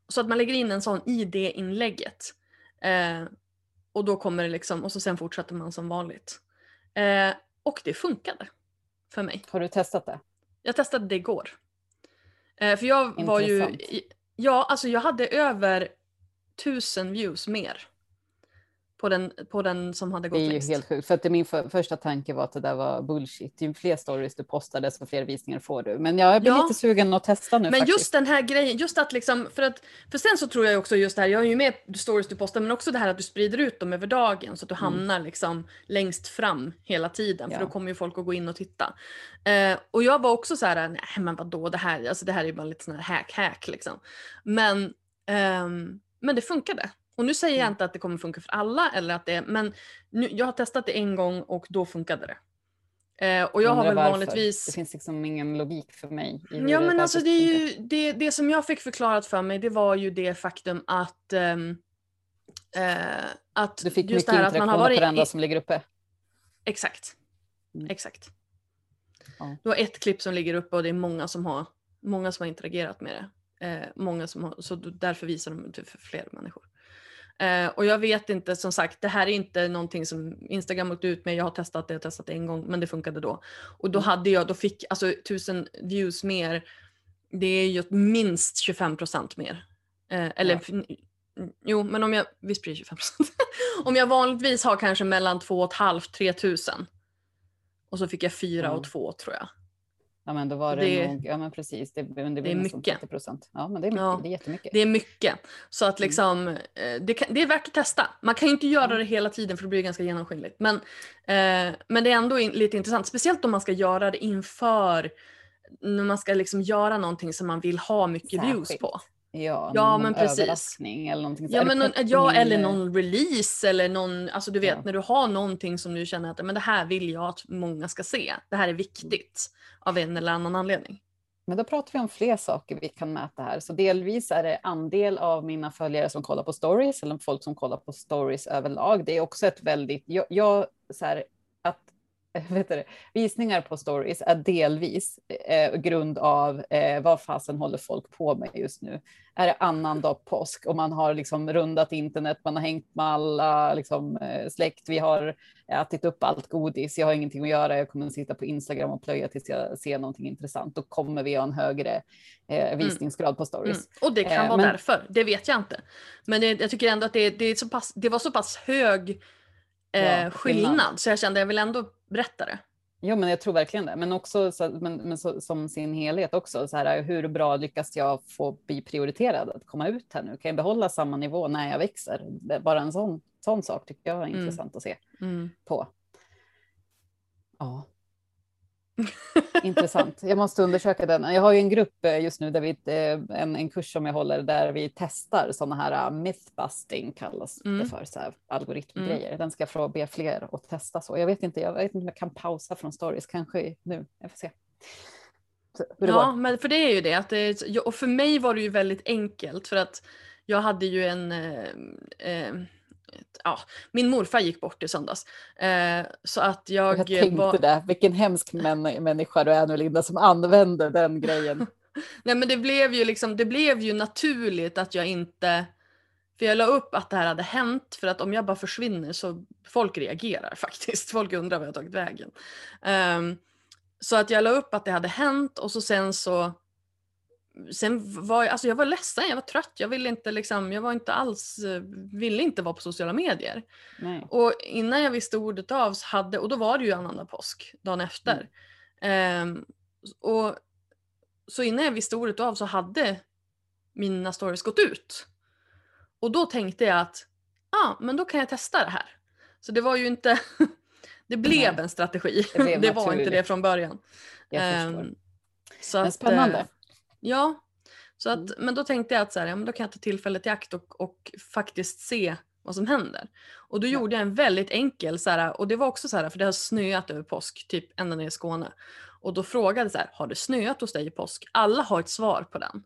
så att man lägger in en sån i det inlägget. Eh, och då kommer det liksom, och så sen fortsätter man som vanligt. Eh, och det funkade för mig. Har du testat det? Jag testade det igår. Eh, för jag var ju, Intressant. ja alltså jag hade över tusen views mer. På den, på den som hade gått Det är ju längst. helt sjukt. För att det, min för, första tanke var att det där var bullshit. Ju fler stories du postar, desto fler visningar får du. Men jag blir Ja. lite sugen att testa nu Men faktiskt. just den här grejen, just att liksom, för att, för sen så tror jag ju också just det här, jag har ju med stories du postar, men också det här att du sprider ut dem över dagen så att du hamnar liksom längst fram hela tiden, för Mm. Ja. då kommer ju folk att gå in och titta. Eh, och jag var också så här, nej men vadå, det här, alltså det här är ju bara lite sån här hack-hack liksom. Men, ehm, men det funkade. Och nu säger jag Mm. inte att det kommer funka för alla, eller att det, men nu, jag har testat det en gång och då funkade det. Eh, och jag har Undrar väl varför. vanligtvis... Det finns liksom ingen logik för mig. Ja men där alltså det, är ju, det, det som jag fick förklarat för mig det var ju det faktum att ehm, eh, att Du fick just mycket det här att man har på varit den där i, som ligger uppe. Exakt. Mm. Exakt. Ja. Du har ett klipp som ligger uppe och det är många som har, många som har interagerat med det. Eh, många som har, så därför visar de det för fler människor. Eh, och jag vet inte, som sagt, det här är inte någonting som Instagram åkte ut med. Jag har testat det, jag har testat det en gång, men det funkade då. Och då Mm. hade jag, då fick alltså tusen views mer. Det är ju minst 25 procent mer. Eh, eller, Ja. jo, men om jag, visst blir det 25 procent. om jag vanligtvis har kanske mellan 2 500 3 tusen. Och så fick jag fyra Ja. och två tror jag. Ja men då var det, Det- nog, ja men precis, det, men det, det är mycket. 30 procent. Ja men det är mycket, Ja. det är jättemycket. Det är mycket. Så att Mm. liksom, eh, det, kan, det är värt att testa. Man kan ju inte göra det hela tiden för det blir ganska genomskinligt. Men, eh, men det är ändå in, lite intressant, speciellt om man ska göra det inför när man ska liksom göra någonting som man vill ha mycket views Särskilt. på. Ja, Ja, men precis. överraskning eller någonting. Ja, här. men någon, ja eller någon release eller någon, alltså du vet Ja. när du har någonting som du känner att men det här vill jag att många ska se. Det här är viktigt av en eller annan anledning. Men då pratar vi om fler saker vi kan mäta här. Så delvis är det andel av mina följare som kollar på stories eller folk som kollar på stories överlag. Det är också ett väldigt, jag, jag så här, vet du, visningar på stories är delvis eh, grund av eh, vad fasen håller folk på med just nu. Är det annandag påsk och man har liksom rundat internet, man har hängt med alla liksom, eh, släkt, vi har ätit upp allt godis, jag har ingenting att göra, jag kommer att sitta på Instagram och plöja tills jag ser någonting intressant. Då kommer vi ha en högre eh, visningsgrad på stories. Mm. Och det kan Eh, vara men- därför, det vet jag inte. Men det, jag tycker ändå att det, det, pass, det var så pass hög eh, Ja, skillnad. skillnad. så jag kände jag vill ändå berätta det. Jo, men jag tror verkligen det. Men också så, men, men så, som sin helhet också. Så här, hur bra lyckas jag få bli prioriterad att komma ut här nu? Kan jag behålla samma nivå när jag växer? Bara en sån, sån sak tycker jag är Mm. intressant att se Mm. på. Ja. Intressant. Jag måste undersöka den. Jag har ju en grupp eh, just nu där vi eh, en, en kurs som jag håller där vi testar sådana här uh, mythbusting kallas Mm. det för så här algoritmgrejer. Den ska jag få be fler att testa så. Jag vet inte. Jag vet inte om jag kan pausa från stories kanske nu. Jag får se. Ja, går. men för det är ju det. Att det och för mig var det ju väldigt enkelt för att jag hade ju en... Eh, eh, ja, min morfar gick bort i söndags. Eh, så att jag, Jag tänkte var... det. Vilken hemsk män, människa du är nu Linda som använder den grejen. Nej men det blev ju liksom, det blev ju naturligt att jag inte... För jag la upp att det här hade hänt för att om jag bara försvinner så folk reagerar faktiskt. Folk undrar var jag tagit vägen. Ehm, så att jag la upp att det hade hänt och så sen så Sen var jag, alltså jag var ledsen, jag var trött, jag ville inte liksom, jag var inte alls, eh, ville inte vara på sociala medier. Nej. Och innan jag visste ordet av så hade, och då var det ju annandag påsk dagen efter. Ehm, och så innan jag visste ordet av så hade mina stories gått ut. Och då tänkte jag att, ja ah, men då kan jag testa det här. Så det var ju inte, det blev Nej. en strategi. Det Det, var inte det från början. Jag förstår. så att, spännande. Ja, så att, Mm. men då tänkte jag att så här, ja, men då kan jag ta tillfället i akt och, och faktiskt se vad som händer. Och då Ja. gjorde jag en väldigt enkel, så här, och det var också så här, för det har snöat över påsk, typ ända ner i Skåne. Och då frågade jag så här, har det snöat hos dig i påsk? Alla har ett svar på den.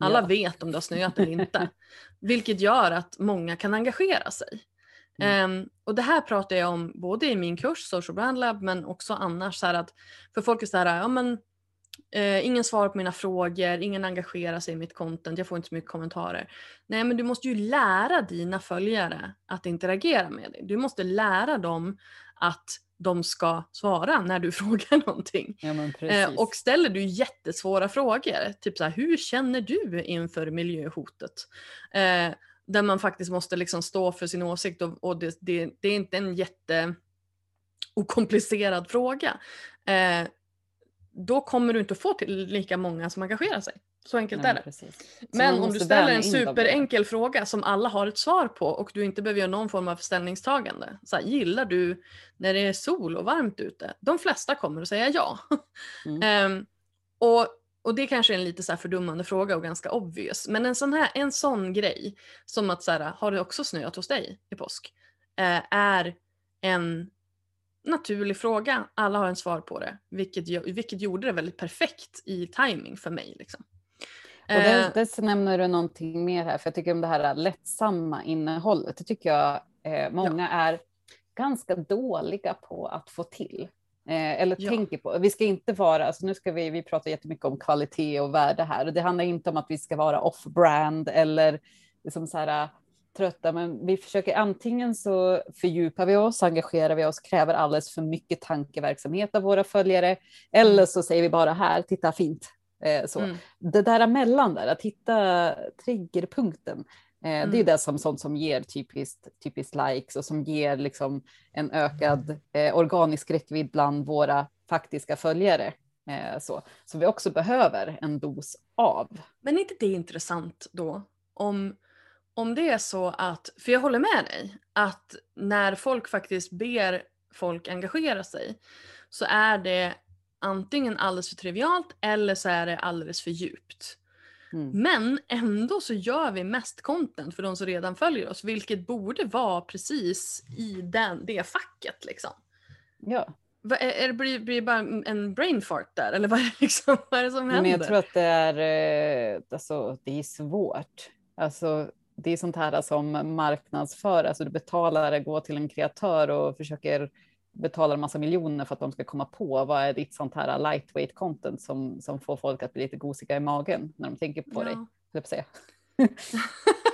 Alla Ja. vet om det har snöat eller inte. Vilket gör att många kan engagera sig. Mm. Ehm, och det här pratar jag om både i min kurs Social Brand Lab men också annars. Så att, för folk är så här, ja men Eh, ingen svarar på mina frågor, ingen engagerar sig i mitt content, jag får inte så mycket kommentarer. Nej men du måste ju lära dina följare att interagera med dig. Du måste lära dem att de ska svara när du frågar någonting. Ja, Eh, och ställer du jättesvåra frågor, typ så här, hur känner du inför miljöhotet? Eh, där man faktiskt måste liksom stå för sin åsikt och, och det, det, det är inte en jätte okomplicerad fråga. Eh, då kommer du inte få till lika många som engagerar sig. Så enkelt Nej, är det. precis. Men om du ställer en superenkel fråga som alla har ett svar på och du inte behöver göra någon form av ställningstagande. Så här, gillar du när det är sol och varmt ute? De flesta kommer att säga ja. Mm. Ehm, och, och det kanske är en lite så här fördummande fråga och ganska obvious. Men en sån, här, en sån grej som att så här, har det också snöat hos dig i påsk? Eh, är en naturlig fråga. Alla har en svar på det. Vilket, vilket gjorde det väldigt perfekt i timing för mig. Liksom. Och där, Eh, där nämner du någonting mer här, för jag tycker om det här lättsamma innehållet. Det tycker jag eh, många är ganska dåliga på att få till. Eh, eller Ja. tänker på. Vi ska inte vara, alltså nu ska vi, vi pratar jättemycket om kvalitet och värde här. Och det handlar inte om att vi ska vara off-brand eller liksom så här, trötta, men vi försöker antingen så fördjupar vi oss, engagerar vi oss, kräver alldeles för mycket tankeverksamhet av våra följare, eller så säger vi bara här, titta fint. Eh, så mm. det där emellan där, att hitta triggerpunkten. Eh, Det är Mm. det som, sånt som ger typiskt, typiskt likes och som ger liksom en ökad eh, organisk räckvidd bland våra faktiska följare. Eh, så. så vi också behöver en dos av. Men är inte det intressant då? Om, om det är så att, för jag håller med dig, att när folk faktiskt ber folk engagera sig så är det antingen alldeles för trivialt eller så är det alldeles för djupt. Mm. Men ändå så gör vi mest content för de som redan följer oss, vilket borde vara precis i den, det facket. Liksom. Ja. Va- Är, är det, blir, blir det bara en brain fart där, eller vad är, liksom, vad är det som händer? Men jag tror att det är, eh, alltså, det är svårt. Alltså, det är sånt här som marknadsför, alltså du betalar, går till en kreatör och försöker betala en massa miljoner för att de ska komma på vad är ditt sånt här lightweight content som, som får folk att bli lite gosiga i magen när de tänker på dig. Ja. höll jag säga.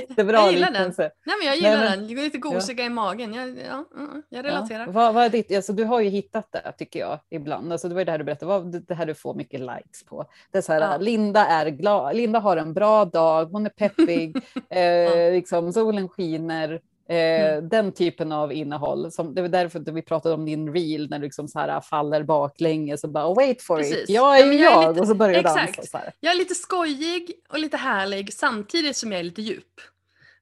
Jättebra Jag gillar den. liknelse. Nej men jag gillar Nej, men- den, lite gosiga i magen. Jag, ja, mm, jag relaterar. Ja. Vad, vad är ditt, alltså, du har ju hittat det tycker jag ibland. Alltså, det var ju det här du berättade, vad, det- det här du får mycket likes på. Det är så här, Ja. Linda är glad, Linda har en bra dag, hon är peppig, eh, liksom, solen skiner. Eh, Mm. Den typen av innehåll. Som, det var därför att vi pratade om din reel när du liksom så här faller baklänges och bara wait for it, Precis. jag är Ja, jag är lite- och så börjar du exakt. dansa. Så. Jag är lite skojig och lite härlig samtidigt som jag är lite djup.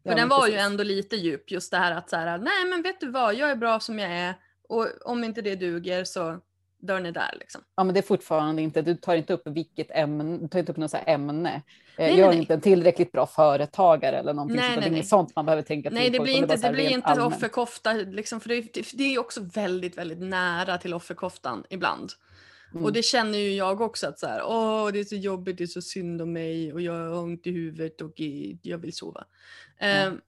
För Ja, den var ju precis. ändå lite djup just det här att så här, nej men vet du vad, jag är bra som jag är och om inte det duger så dörren är där liksom. Ja, men det är fortfarande inte, du tar inte upp vilket ämne, du tar inte upp något ämne. Eh, Nej, jag nej, är nej. inte en tillräckligt bra företagare eller någonting Nej, nej, det är nej. inget sånt man behöver tänka Nej till det på, blir utan inte, bara så här det blir inte offerkofta liksom, för det, det, det är också väldigt, väldigt nära till offerkoftan ibland. Mm. Och det känner ju jag också att så här, åh det är så jobbigt, det är så synd om mig och jag har ont i huvudet och i- jag vill sova. Ehm,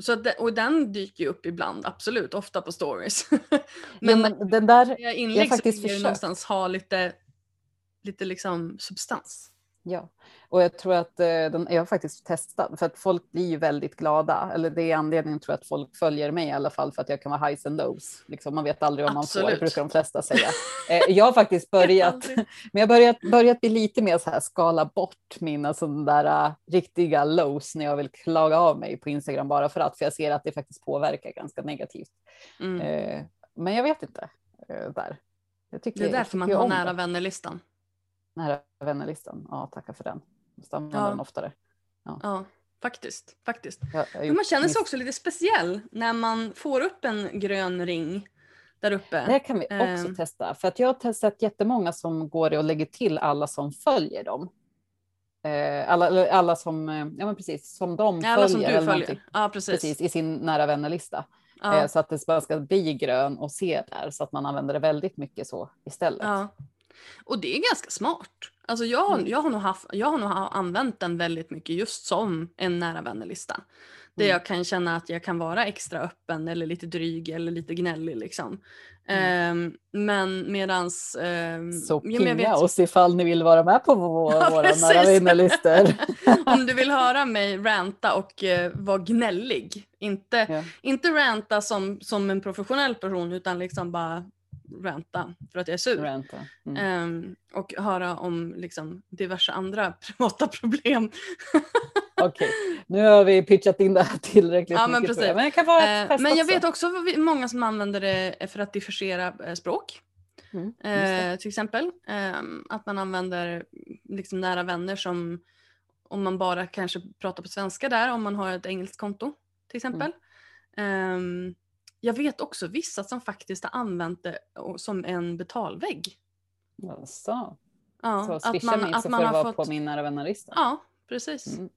så att, det- och den dyker ju upp ibland, absolut, ofta på stories. men, ja, men den där, jag inlägg så faktiskt vill jag någonstans ha lite, lite liksom substans. ja. Och jag tror att eh, den, jag har faktiskt testat för att folk blir ju väldigt glada. Eller det är anledningen tror jag att folk följer mig i alla fall för att jag kan vara highs and lows. Liksom, man vet aldrig om man får, Absolut. brukar de flesta säga. Eh, jag har faktiskt börjat. Men jag har börjat, börjat bli lite mer så här skala bort mina sådana där äh, riktiga lows när jag vill klaga av mig på Instagram bara för att, för jag ser att det faktiskt påverkar ganska negativt. Mm. Eh, men jag vet inte eh, där. Tycker, Det är därför man har nära vänner-listan. nära vännerlistan. Ja, tackar för den. Måste använda Ja. den oftare. Ja, faktiskt. faktiskt. Har För gjort man känner sig också lite speciell när man får upp en grön ring där uppe. Det kan vi också Ehm. testa. För att jag har testat jättemånga som går och lägger till alla som följer dem. Eh, alla, alla som, eh, ja men precis, som de Ja, Alla som följer. du eller följer. någonting. Ja, precis. Precis, i sin nära vännerlista. Ja. Eh, så att det bara ska bli grön och se där så att man använder det väldigt mycket så istället. Ja. Och det är ganska smart. Alltså jag, har- Mm. jag, har nog haft, jag har nog använt den väldigt mycket just som en nära vänner-lista. Där Mm. jag kan känna att jag kan vara extra öppen eller lite dryg eller lite gnällig liksom. Mm. Ehm, men medans... ehm, Så ja, pinga vet- oss ifall ni vill vara med på vår, Ja, våra precis. nära vännerlistor. Om du vill höra mig ranta och eh, vara gnällig. Inte, Ja. inte ranta som, som en professionell person utan liksom bara ranta för att jag är sur. Mm. Ehm, och höra om liksom, diverse andra privata problem. Okej, nu har vi pitchat in det här tillräckligt Ja, men mycket. jag. precis. Men det kan vara ett Eh, men jag vet också många som använder det för att differentiera eh, språk. Mm. Eh, till exempel ehm, att man använder liksom nära vänner som om man bara kanske pratar på svenska där om man har ett engelskt konto till exempel. Mm. Jag vet också vissa som faktiskt har använt det som en betalvägg. Jaså. Ja, Så att swisha man, mig att så man får det vara fått... på min nära vännerlista. Ja, precis. Mm.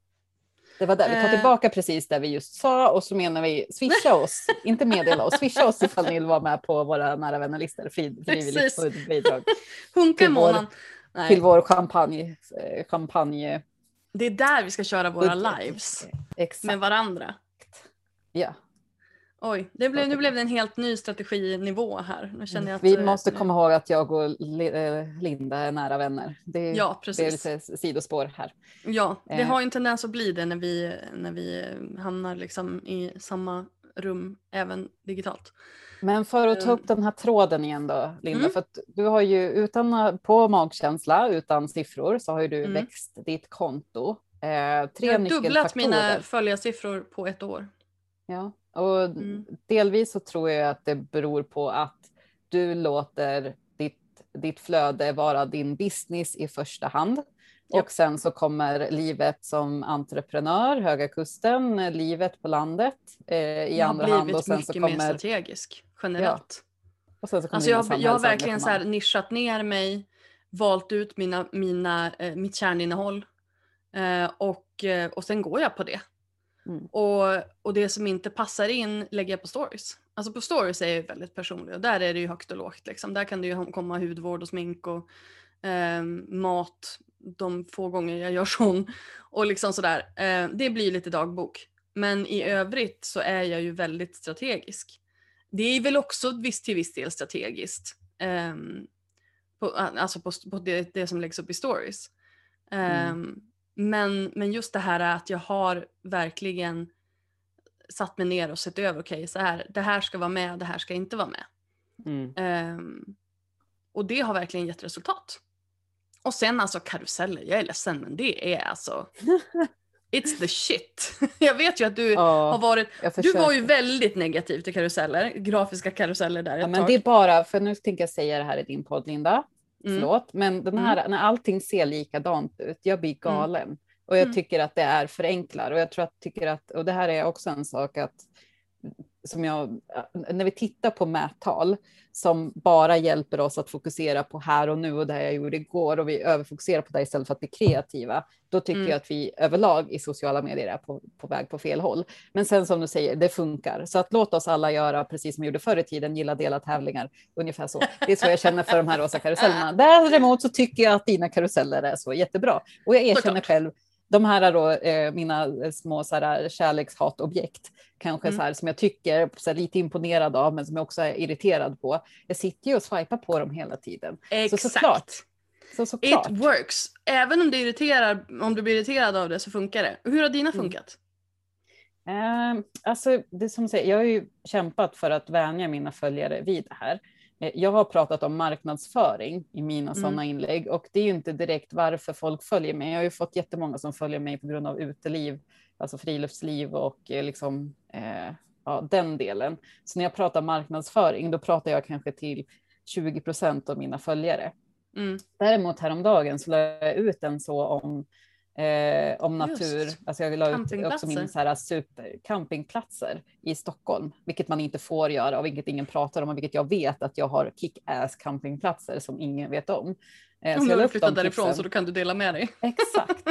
Det var där vi tar Eh. tillbaka precis det vi just sa och så menar vi swisha oss, inte meddela oss, swisha oss ifall ni vill vara med på våra nära vännerlistor, fri, frivilligt bidrag Hunka till vår- månaden. till Nej, vår champagne. eh, champagne. det är där vi ska köra våra lives Exakt. med varandra. Ja. Oj, det blev, nu blev det en helt ny strateginivå här. Nu känner jag att, Vi eh, måste komma ihåg att jag och eh, Linda är nära vänner. Det, Ja, det är precis. lite sidospår här. Ja, det Eh. har ju en tendens att bli det när vi, när vi hamnar liksom i samma rum, även digitalt. Men för att ta upp den här tråden igen då, Linda, Mm. för att du har ju utan på magkänsla, utan siffror, så har ju du Mm. växt ditt konto. Eh, tre Jag har dubblat mina följarsiffror på ett år. Ja, och Mm. delvis så tror jag att det beror på att du låter ditt, ditt flöde vara din business i första hand. Ja. Och sen så kommer livet som entreprenör, Höga Kusten, livet på landet eh, i jag andra hand och sen mycket så mer kommer, strategisk generellt. kommer Alltså jag, jag har verkligen så här nischat ner mig, valt ut mina, mina, eh, mitt kärninnehåll eh, och, eh, och sen går jag på det. Mm. Och, och det som inte passar in lägger jag på stories. Alltså på stories är jag väldigt personlig och där är det ju högt och lågt. Liksom. Där kan det ju komma hudvård och smink och eh, mat de få gånger jag gör sån. Och liksom sådär. Eh, det blir lite dagbok. Men i övrigt så är jag ju väldigt strategisk. Det är väl också viss, till viss del strategiskt. ehm, på, alltså på, på det, det som läggs upp i stories. Ehm, men, men just det här att jag har verkligen satt mig ner och sett över, okej så här, det här ska vara med, det här ska inte vara med. Mm. Ehm, och det har verkligen gett resultat. Och sen alltså karuseller, jag är ledsen men det är alltså It's the shit. Jag vet ju att du Ja, har varit, du var ju väldigt negativ till karuseller, grafiska karuseller där Ja, ett men tag. det är bara, för nu tänker jag säga det här i din podd Linda, Mm. förlåt, men den här, när allting ser likadant ut, jag blir galen. Och jag Mm. tycker att det är förenklar. Och jag tror att, tycker att, och det här är också en sak att, som jag, när vi tittar på mättal som bara hjälper oss att fokusera på här och nu och det här jag gjorde igår och vi överfokuserar på det istället för att bli kreativa, då tycker Mm. jag att vi överlag i sociala medier är på, på väg på fel håll. Men sen som du säger, det funkar. Så att låt oss alla göra precis som vi gjorde förr i tiden, gilla dela tävlingar, ungefär så. Det är så jag känner för de här rosa karusellerna. Däremot så tycker jag att dina karuseller är så jättebra. Och jag erkänner själv, de här då, eh, mina små så här, kärlekshatobjekt, kanske Mm. så här, som jag tycker så här, lite imponerad av, men som jag också är irriterad på. Jag sitter ju och swipar på dem hela tiden. Exakt. Så såklart. Så såklart. It works. Även om det irriterar, om du blir irriterad av det så funkar det. Hur har dina Mm. funkat? Eh, alltså, det som säger, jag har ju kämpat för att vänja mina följare vid det här. Eh, Jag har pratat om marknadsföring i mina Mm. sådana inlägg och det är ju inte direkt varför folk följer mig. Jag har ju fått jättemånga som följer mig på grund av uteliv, alltså friluftsliv och eh, liksom eh, ja, den delen. Så när jag pratar marknadsföring, då pratar jag kanske till 20 procent av mina följare. Mm. Däremot häromdagen så la jag ut en så om, eh, om natur. Just. Alltså jag la ut också Campingplatser. min så här supercampingplatser i Stockholm, vilket man inte får göra och vilket ingen pratar om och vilket jag vet att jag har kick-ass campingplatser som ingen vet om. Eh, Om du har flyttat därifrån tipsen. så då kan du dela med dig. Exakt.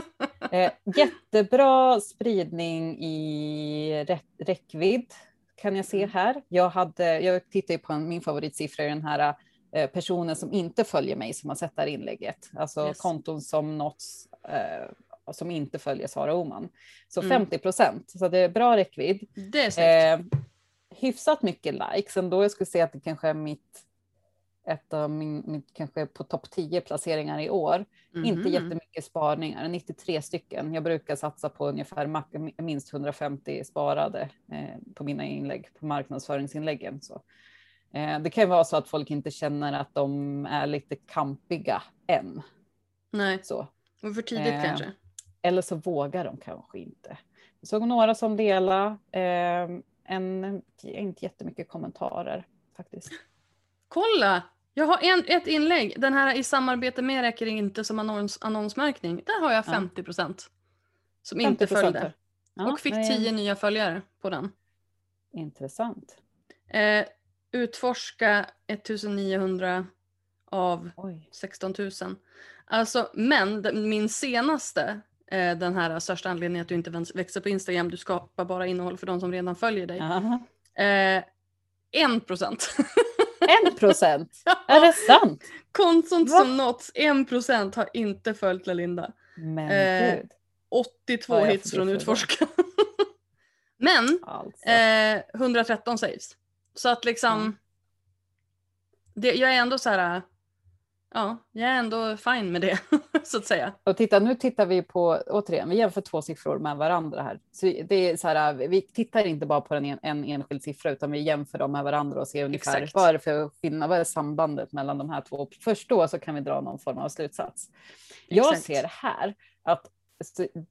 Eh, jättebra spridning i räck, räckvidd kan jag se Mm. här. Jag, hade, jag tittar på en, min favoritsiffra i den här eh, personen som inte följer mig som har sett det här inlägget. Alltså Yes. konton som nåtts eh, som inte följer Sara Oman. Så Mm. 50 procent, så det är bra räckvidd. Det är snyggt. Eh, hyfsat mycket likes, ändå jag skulle säga att det kanske är mitt, ett av min, mitt kanske på topp 10 placeringar i år. Inte Mhm. jättemycket sparningar, 93 stycken. Jag brukar satsa på ungefär minst 150 sparade eh, på mina inlägg, på marknadsföringsinläggen. Så. Eh, det kan ju vara så att folk inte känner att de är lite kampiga än. Nej, Så. och för tidigt Eh, kanske. Eller så vågar de kanske inte. Jag såg några som delade, eh, en, inte jättemycket kommentarer faktiskt. Kolla! Jag har en, ett inlägg. Den här i samarbete med räcker inte som annons, annonsmärkning. Där har jag Ja. 50 procent. Som inte 50% följde. Ja, och fick nej, 10 nya följare på den. Intressant. Eh, utforska 1900 av Oj. 16 000. Alltså, men min senaste, den här största anledningen att du inte växer på Instagram, du skapar bara innehåll för de som redan följer dig. Eh, 1 procent. En procent? Är det sant? Konstigt Va? som något, 1 procent har inte följt Lalinda. Men Eh, gud. 82 Ja, jag hits från Utforska. men Alltså. eh, 113 saves. Så att liksom, det, jag är ändå så här, ja, jag är ändå fine med det, så att säga. Och titta, nu tittar vi på, återigen, vi jämför två siffror med varandra här. Så det är så här, vi tittar inte bara på en, en, en enskild siffra, utan vi jämför dem med varandra och ser ungefär Exakt. vad är det för skillnad, vad är sambandet mellan de här två. Först då så kan vi dra någon form av slutsats. Jag Exakt. ser här att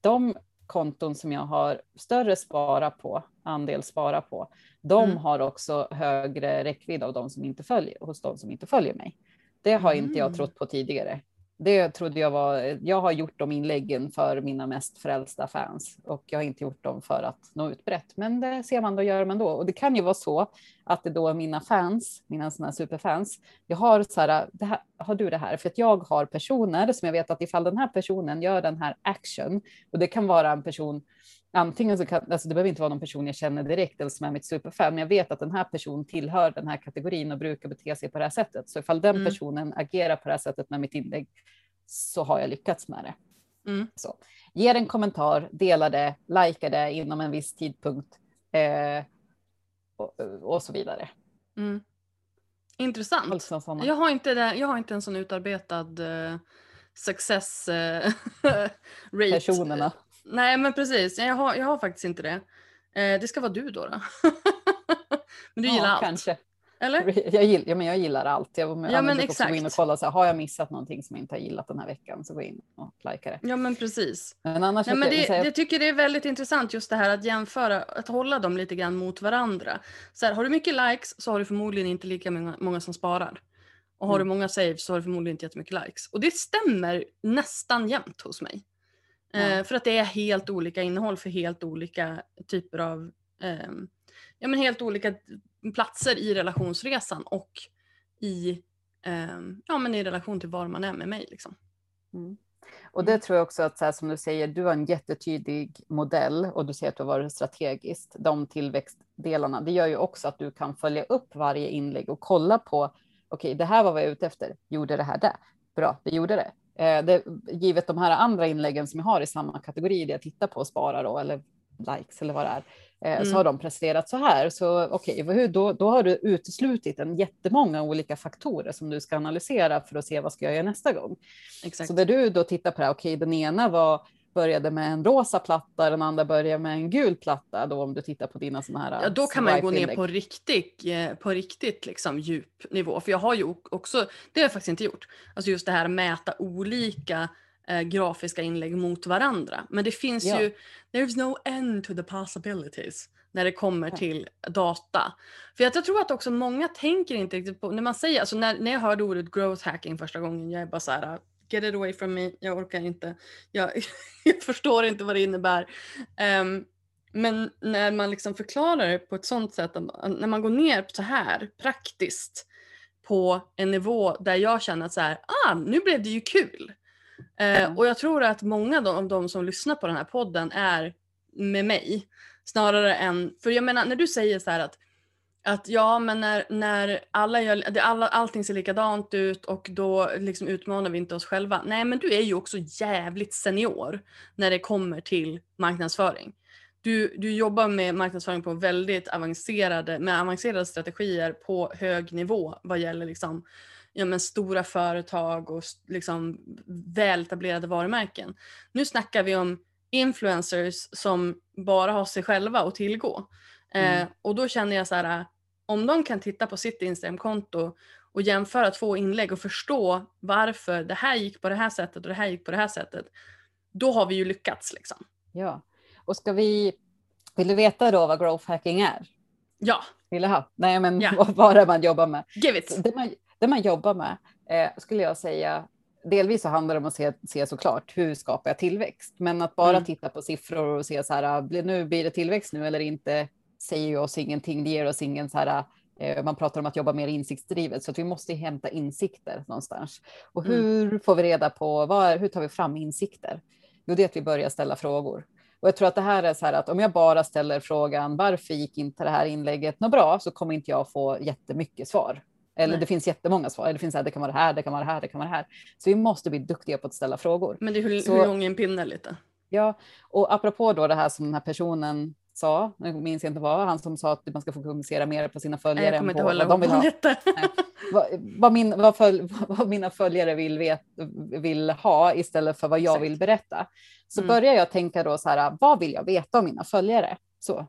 de konton som jag har större spara på, andel spara på, de Mm. har också högre räckvidd av de som inte följer, hos de som inte följer mig. Det har inte jag Mm. trott på tidigare. Det trodde jag var, jag har gjort de inläggen för mina mest frälsta fans och jag har inte gjort dem för att nå ut brett. Men det ser man då gör man då. Och det kan ju vara så att det då är mina fans, mina sådana superfans, jag har så här, här, har du det här? För att jag har personer som jag vet att ifall den här personen gör den här action och det kan vara en person Antingen så kan, alltså det behöver inte vara någon person jag känner direkt eller som är mitt superfan, men jag vet att den här personen tillhör den här kategorin och brukar bete sig på det här sättet. Så ifall den Mm. personen agerar på det här sättet med mitt inlägg så har jag lyckats med det. Mm. Så. Ger en kommentar, delar det, likar det inom en viss tidpunkt eh, och, och så vidare. Mm. Intressant. Alltså. Jag har inte, det, jag har inte en sån utarbetad eh, success eh, rate. Personerna. Nej men precis, jag har, jag har faktiskt inte det. Eh, det ska vara du då. då. men du gillar ja, allt? Kanske. Eller? Jag gillar, ja, men jag gillar allt. Jag, ja, men också gå in och exakt. kolla, så här, har jag missat någonting som jag inte har gillat den här veckan så gå in och likea det. Ja men precis. Men annars Nej, men det, jag- jag tycker det är väldigt intressant just det här att jämföra, att hålla dem lite grann mot varandra. Så här, har du mycket likes så har du förmodligen inte lika många, många som sparar. Och har Mm. du många saves så har du förmodligen inte jättemycket likes. Och det stämmer nästan jämt hos mig. Eh, Ja. för att det är helt olika innehåll för helt olika typer av, ehm, ja men helt olika platser i relationsresan och i, ehm, ja men i relation till var man är med mig liksom. Mm. Och det tror jag också att så här, som du säger, du har en jättetydlig modell och du säger att du har varit strategiskt. De tillväxtdelarna, det gör ju också att du kan följa upp varje inlägg och kolla på, okej, det här var vad jag är ute efter. Gjorde det här det? Bra, det gjorde det. Eh, det. Givet de här andra inläggen som jag har i samma kategori, det jag tittar på och sparar då, eller likes eller vad det är, eh, Mm. så har de presterat så här. Så okej, hur- då, då har du uteslutit en jättemånga olika faktorer som du ska analysera för att se vad ska jag göra nästa gång. Exakt. Så där du då tittar på det, okej, den ena var, började med en rosa platta, den andra började med en gul platta, då om du tittar på dina sådana här Ja, då kan man gå ner på riktigt, eh, på riktigt liksom djup nivå. För jag har ju också, det har jag faktiskt inte gjort, alltså just det här mäta olika eh, grafiska inlägg mot varandra. Men det finns Ja. ju, there's no end to the possibilities när det kommer till data. För att jag tror att också många tänker inte riktigt på, när man säger, alltså när, när jag hörde ordet growth hacking första gången, jag är bara så här, get it away from me, jag orkar inte, jag, jag förstår inte vad det innebär. Ehm, men när man liksom förklarar det på ett sånt sätt, att- när man går ner så här praktiskt på en nivå där jag känner att så här, ah, nu blev det ju kul. Mm. och jag tror att många av de som lyssnar på den här podden är med mig. Snarare än, för jag menar när du säger så här att Att ja, men när, när alla gör, det, alla, allting ser likadant ut och då liksom utmanar vi inte oss själva. Nej, men du är ju också jävligt senior när det kommer till marknadsföring. Du, du jobbar med marknadsföring på väldigt avancerade, med avancerade strategier på hög nivå vad gäller liksom, ja, men stora företag och liksom väletablerade varumärken. Nu snackar vi om influencers som bara har sig själva att tillgå. Mm. Eh, och då känner jag så här, om de kan titta på sitt Instagramkonto och jämföra två inlägg och förstå varför det här gick på det här sättet och det här gick på det här sättet, då har vi ju lyckats. Liksom. Ja, och ska vi, vill du veta då vad growth hacking är? Ja. Vill du ha? Nej, men ja. vad, vad är man jobbar med? Give it. Det man, det man jobbar med eh, skulle jag säga, delvis så handlar det om att se, se såklart hur skapar jag tillväxt, men att bara mm. titta på siffror och se så här, ah, nu blir det tillväxt nu eller inte, säger ju oss ingenting. Det ger oss ingen så här, eh, man pratar om att jobba mer insiktsdrivet, så att vi måste hämta insikter någonstans. Och mm. hur mm. får vi reda på, vad, hur tar vi fram insikter? Jo, det är att vi börjar ställa frågor. Och jag tror att det här är så här att om jag bara ställer frågan varför gick inte det här inlägget något bra så kommer inte jag få jättemycket svar. Eller Nej. det finns jättemånga svar. Det finns så här, det kan vara det här, det kan vara det här, det kan vara det här. Så vi måste bli duktiga på att ställa frågor. Men det är hur, så, hur lång en pinne lite? Ja, och apropå då det här som den här personen sa, nu minns jag inte vad, han som sa att man ska fokusera mer på sina följare. Kommer än på vad de vill ha. vad, vad, min, vad, följ, vad, mina följare vill, vet, vill ha istället för vad jag Exakt. vill berätta. Så mm. börjar jag tänka då så här, vad vill jag veta om mina följare? Så.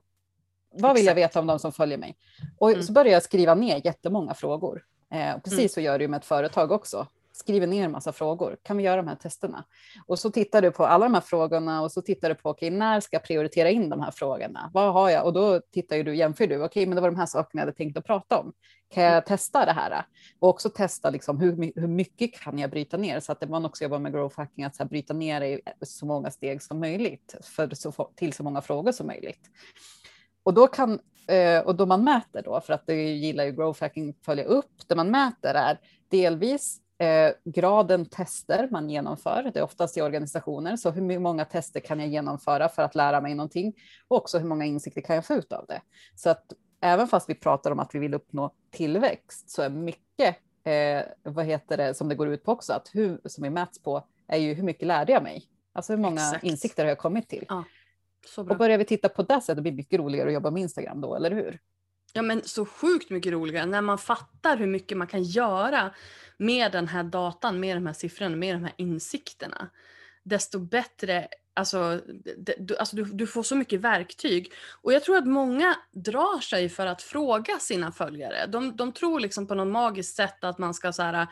Vad vill jag veta om de som följer mig? Och mm. så börjar jag skriva ner jättemånga frågor. Eh, precis mm. så gör du med ett företag också skriver ner en massa frågor. Kan vi göra de här testerna? Och så tittar du på alla de här frågorna och så tittar du på okej, okay, när ska jag prioritera in de här frågorna? Vad har jag? Och då tittar ju du, jämför du. Okej, okay, men det var de här sakerna jag hade tänkt att prata om. Kan jag testa det här? Och också testa liksom hur, hur mycket kan jag bryta ner så att man också jobbar med growth hacking, att så här, bryta ner i så många steg som möjligt för så, till så många frågor som möjligt. Och då kan eh, och då man mäter då, för att det gillar ju growth hacking följa upp, det man mäter är delvis eh, graden tester man genomför. Det är oftast i organisationer, så hur många tester kan jag genomföra för att lära mig någonting? Och också hur många insikter kan jag få ut av det? Så att även fast vi pratar om att vi vill uppnå tillväxt så är mycket eh, vad heter det som det går ut på också, att hur, som vi mäts på, är ju hur mycket lärde jag mig? Alltså hur många Exakt. insikter har jag kommit till? Ja, och börjar vi titta på det sättet, det blir mycket roligare att jobba med Instagram då, eller hur? Ja men så sjukt mycket roligare när man fattar hur mycket man kan göra med den här datan, med de här siffrorna, med de här insikterna. Desto bättre, alltså, du, alltså du, du, får så mycket verktyg. Och jag tror att många drar sig för att fråga sina följare. De, de tror liksom på något magiskt sätt att man ska så här,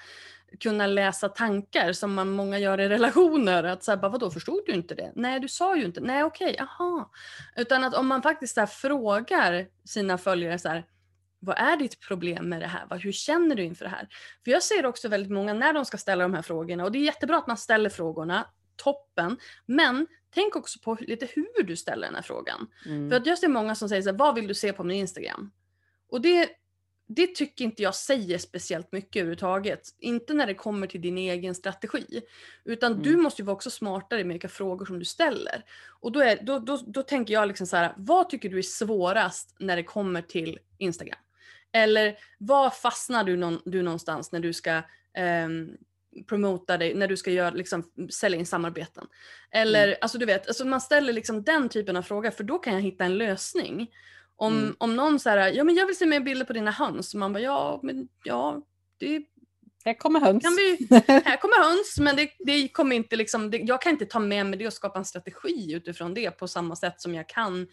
kunna läsa tankar som man många gör i relationer. Att så vadå, förstod du inte det? Nej, du sa ju inte. Nej, okej, okay, aha. Utan att om man faktiskt så frågar sina följare så här, vad är ditt problem med det här? Hur känner du inför det här? För jag ser också väldigt många när de ska ställa de här frågorna och det är jättebra att man ställer frågorna, toppen. Men tänk också på lite hur du ställer den här frågan. Mm. För att jag ser många som säger så här, vad vill du se på min Instagram? Och det det tycker inte jag säger speciellt mycket överhuvudtaget. Inte när det kommer till din egen strategi. Utan mm. du måste ju vara också smartare med vilka frågor som du ställer. Och då, är, då, då, då tänker jag liksom så här, vad tycker du är svårast när det kommer till Instagram? Eller vad fastnar du, någon, du någonstans när du ska um, promota dig, när du ska göra, liksom, sälja in samarbeten? Eller, mm. alltså du vet, alltså man ställer liksom den typen av frågor för då kan jag hitta en lösning. Om, mm. om någon säger ja men jag vill se mer bilder på dina höns. Man bara ja men ja det här kommer höns. Kan vi, här kommer höns men det, det kommer inte liksom, det, jag kan inte ta med mig det och skapa en strategi utifrån det på samma sätt som jag kan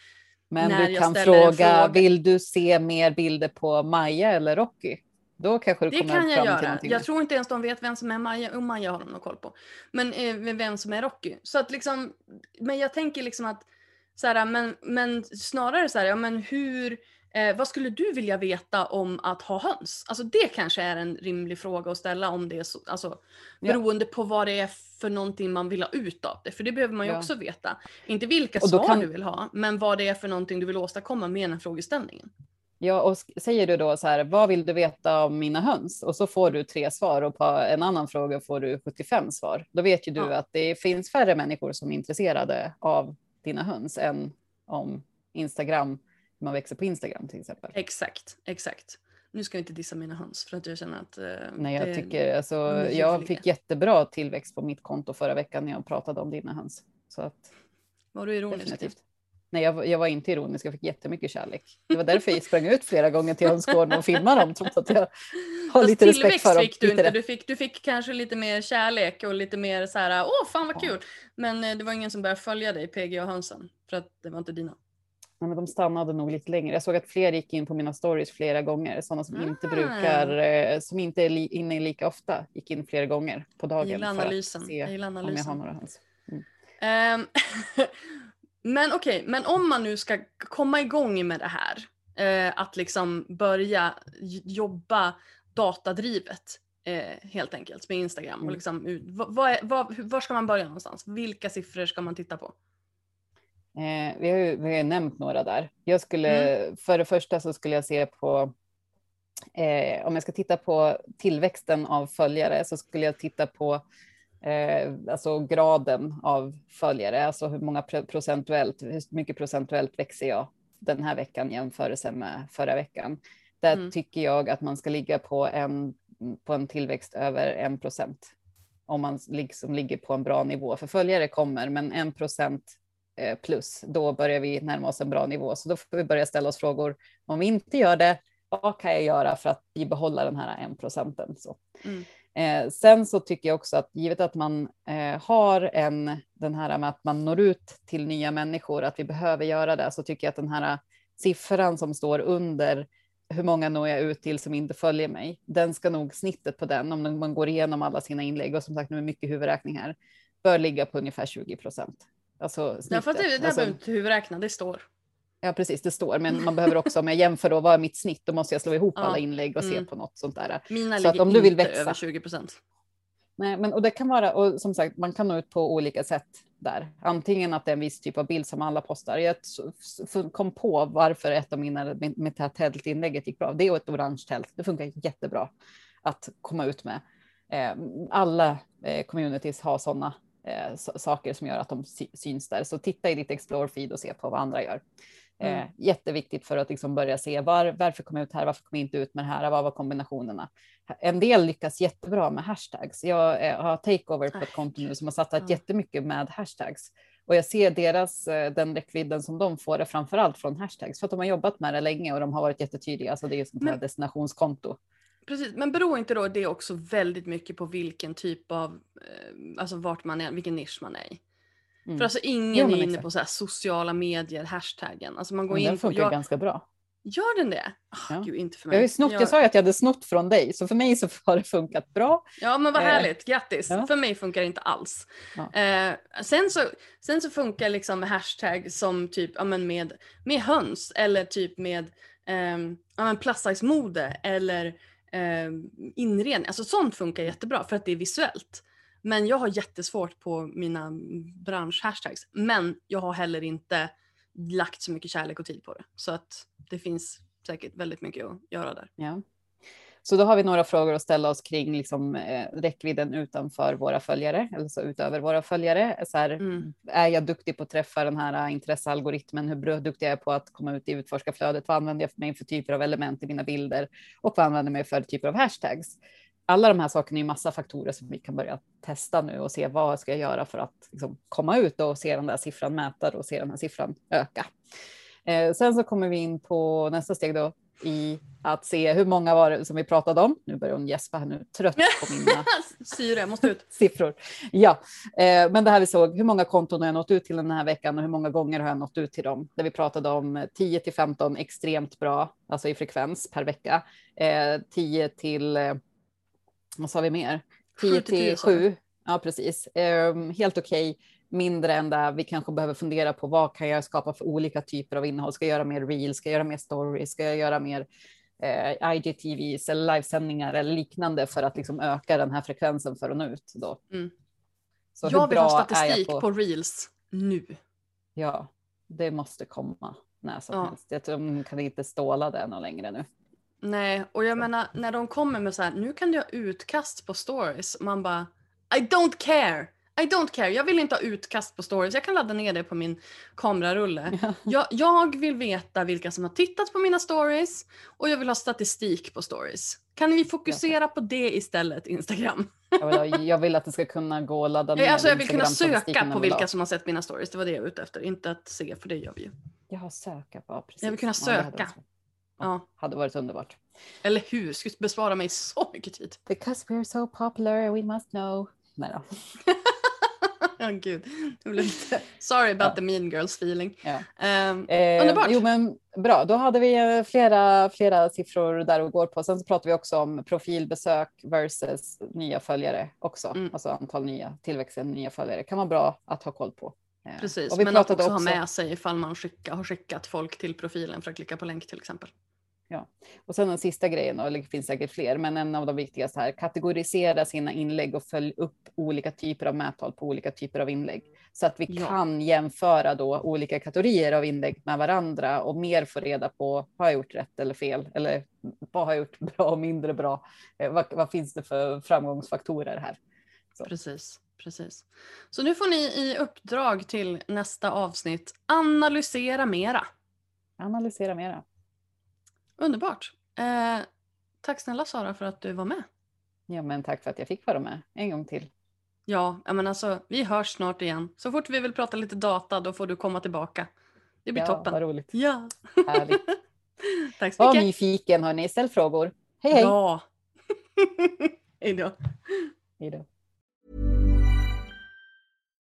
men du kan fråga, fråga, vill du se mer bilder på Maja eller Rocky? Då kanske du det kommer kan jag fram göra. till någonting. Jag tror inte ens de vet vem som är Maja. Och Maja har de nog koll på. Men eh, vem som är Rocky. Så att liksom, men jag tänker liksom att så här, men, men snarare så här, ja, men hur, eh, vad skulle du vilja veta om att ha höns? Alltså det kanske är en rimlig fråga att ställa om det är så, alltså, beroende ja. på vad det är för någonting man vill ha ut av det. För det behöver man ju ja. också veta. Inte vilka svar kan... du vill ha, men vad det är för någonting du vill åstadkomma med den frågeställningen. Ja, och säger du då så här, vad vill du veta om mina höns? Och så får du tre svar och på en annan fråga får du 75 svar. Då vet ju du ja. att det finns färre människor som är intresserade av dina höns än om Instagram man växer på Instagram till exempel. Exakt, exakt. Nu ska jag inte dissa mina höns för att jag känner att... Eh, Nej, jag det- tycker alltså, jag fick jättebra tillväxt på mitt konto förra veckan när jag pratade om dina höns. Så att Var du ironisk? definitivt. Nej, jag, var- jag var inte ironisk. Jag fick jättemycket kärlek. Det var därför jag sprang ut flera gånger till hönsgården och filmade dem, trots att jag har Fast lite respekt tillväxt för dem. fick du inte. Du fick, du fick kanske lite mer kärlek och lite mer så här, åh fan vad kul. Men eh, det var ingen som började följa dig, PGA-hönsen. För att det var inte dina. Nej, men de stannade nog lite längre. Jag såg att fler gick in på mina stories flera gånger. Sådana som inte Ah. brukar, eh, som inte är inne lika ofta, gick in flera gånger på dagen. Jag gillar för att analysen. se Jag gillar om jag analysen. har några höns. Ehm, men okej, men om man nu ska komma igång med det här, eh, att liksom börja jobba datadrivet eh, helt enkelt med Instagram. Och Mm. liksom, ut- vad, vad var ska man börja någonstans? Vilka siffror ska man titta på? Eh, vi, har ju, vi har ju nämnt några där. Jag skulle, Mm. För det första så skulle jag se på, eh, om jag ska titta på tillväxten av följare så skulle jag titta på eh, alltså graden av följare, alltså hur många pro- procentuellt, hur mycket procentuellt växer jag den här veckan jämfört med förra veckan. Där Mm. tycker jag att man ska ligga på en, på en tillväxt över en procent. Om man liksom ligger på en bra nivå. För följare kommer, men en procent plus, då börjar vi närma oss en bra nivå. Så då får vi börja ställa oss frågor. Om vi inte gör det, vad kan jag göra för att bibehålla den här en procenten? Så. Mm. Eh, sen så tycker jag också att givet att man eh, har en, den här med att man når ut till nya människor, att vi behöver göra det, så tycker jag att den här siffran som står under hur många når jag ut till som inte följer mig, den ska nog snittet på den, om man går igenom alla sina inlägg, och som sagt nu är mycket huvudräkning här, bör ligga på ungefär 20 procent. Alltså Ja, snittet. för att det, det här alltså, behöver inte huvudräkna, det står. Ja, precis, det står, men man behöver också, om jag jämför då, vad är mitt snitt, då måste jag slå ihop Ja. alla inlägg och se Mm. på något sånt där. Mina Så att ligger om du vill inte växa- över 20 procent. Nej, men och det kan vara, och som sagt, man kan nå ut på olika sätt där. Antingen att det är en viss typ av bild som alla postar. Jag kom på varför ett av mina, det här tältinlägget gick bra. Det är ett orange tält. Det funkar jättebra att komma ut med. Eh, alla eh, communities har sådana eh, saker som gör att de sy- syns där. Så titta i ditt Explore-feed och se på vad andra gör. Eh, Mm. jätteviktigt för att liksom börja se var, varför kom jag ut här, varför kom jag inte ut med det här, vad var kombinationerna? En del lyckas jättebra med hashtags. Jag eh, har takeover på ett konto nu som har satsat jättemycket med hashtags. Och jag ser deras, eh, den räckvidden som de får är framför allt från hashtags för att de har jobbat med det länge och de har varit jättetydliga. Alltså det är ju sånt här Men- destinationskonto. Precis, men beror inte då det också väldigt mycket på vilken typ av, eh, alltså vart man är, vilken nisch man är i? Mm. För alltså ingen Jo, är inne på så sociala medier, hashtaggen. Alltså man går Men den in på, funkar jag, ganska bra. gör den det? Ah, Ja. Gud, inte för Jag, mig. har ju snott, jag sa ju att jag hade snott från dig, så för mig så har det funkat bra. Ja men vad Eh, härligt, grattis! ja. För mig funkar det inte alls. Ja. Eh, sen, så, sen så funkar liksom hashtag som typ ja, men med, med höns eller typ med um, ja, men plus size mode eller eh, inredning. Alltså sånt funkar jättebra för att det är visuellt. Men jag har jättesvårt på mina bransch-hashtags. Men jag har heller inte lagt så mycket kärlek och tid på det. Så att det finns säkert väldigt mycket att göra där. Ja. Så då har vi några frågor att ställa oss kring liksom, eh, räckvidden utanför våra följare, eller så utöver våra följare. Så här, Mm. Är jag duktig på att träffa den här eh, intressealgoritmen? Hur duktig är jag på att komma ut i utforskarflödet? Vad använder jag för mig för typer av element i mina bilder? Och vad använder jag mig för typer av hashtags? Alla de här sakerna är massa faktorer som vi kan börja testa nu och se vad ska jag göra för att liksom, komma ut och se den där siffran mäta och se den här siffran öka. Eh, sen så kommer vi in på nästa steg då i att se hur många var det som vi pratade om. Nu börjar hon gäspa här nu, trött på mina Syre, måste ut. siffror. Ja, eh, men det här vi såg, hur många konton har jag nått ut till den här veckan och hur många gånger har jag nått ut till dem? Där vi pratade om 10 till 15 extremt bra, alltså i frekvens per vecka. Eh, 10 till, eh, vad sa vi mer? 10 Sju till tio, till sa du. 7. Ja, precis. Eh, helt okej. Mindre än där vi kanske behöver fundera på vad kan jag skapa för olika typer av innehåll? Ska jag göra mer reels? Ska jag göra mer stories? Ska jag göra mer eh, IGTVs eller livesändningar eller liknande för att liksom öka den här frekvensen för att nå ut då. Mm. Så jag vill ha statistik jag på... reels nu. Ja, det måste komma när som Ja. helst. Jag tror de kan inte ståla det någon längre nu. Nej, och jag menar när de kommer med så här, nu kan du ha utkast på stories. Man bara, I don't care! I don't care. Jag vill inte ha utkast på stories. Jag kan ladda ner det på min kamerarulle. Jag, jag vill veta vilka som har tittat på mina stories och jag vill ha statistik på stories. Kan vi fokusera på det istället, Instagram? Jag vill, ha, jag vill att det ska kunna gå att ladda ner alltså jag vill kunna söka på vilka som har sett mina stories. Det var det jag var ute efter. Inte att se, för det gör vi ju. Jaha, söka på. Precis. Jag vill kunna Ja, söka. varit- Ja. Hade varit underbart. Eller hur? Skulle bespara mig så mycket tid. Because we're so popular we must know. Nej då. Ja, gud. Blev lite... Sorry about Ja. the mean girls feeling. Ja. Ehm, Eh, Underbart. Jo, men bra. Då hade vi eh, flera, flera siffror där och går på. Sen så pratar vi också om profilbesök versus nya följare också. Mm. Alltså antal nya, tillväxten nya följare. kan vara bra att ha koll på. Eh, Precis, och vi men att också, pratade ha med sig ifall man skicka, har skickat folk till profilen för att klicka på länk till exempel. Och sen den sista grejen, eller det finns säkert fler, men en av de viktigaste här, kategorisera sina inlägg och följ upp olika typer av mättal på olika typer av inlägg. Så att vi Ja. kan jämföra då olika kategorier av inlägg med varandra och mer få reda på, har jag gjort rätt eller fel? Eller vad har jag gjort bra och mindre bra? Eh, vad, vad finns det för framgångsfaktorer här? Så. Precis, precis. Så nu får ni i uppdrag till nästa avsnitt analysera mera. Analysera mera. Underbart. Eh, tack snälla Sara för att du var med. Ja, men tack för att jag fick vara med en gång till. Ja, men alltså, vi hörs snart igen. Så fort vi vill prata lite data då får du komma tillbaka. Det blir ja, toppen. Vad roligt. Ja. Härligt. Tack så Var mycket. nyfiken hörni, ställ frågor. Hej hej! Ja. Hej då. hej då.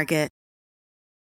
Target.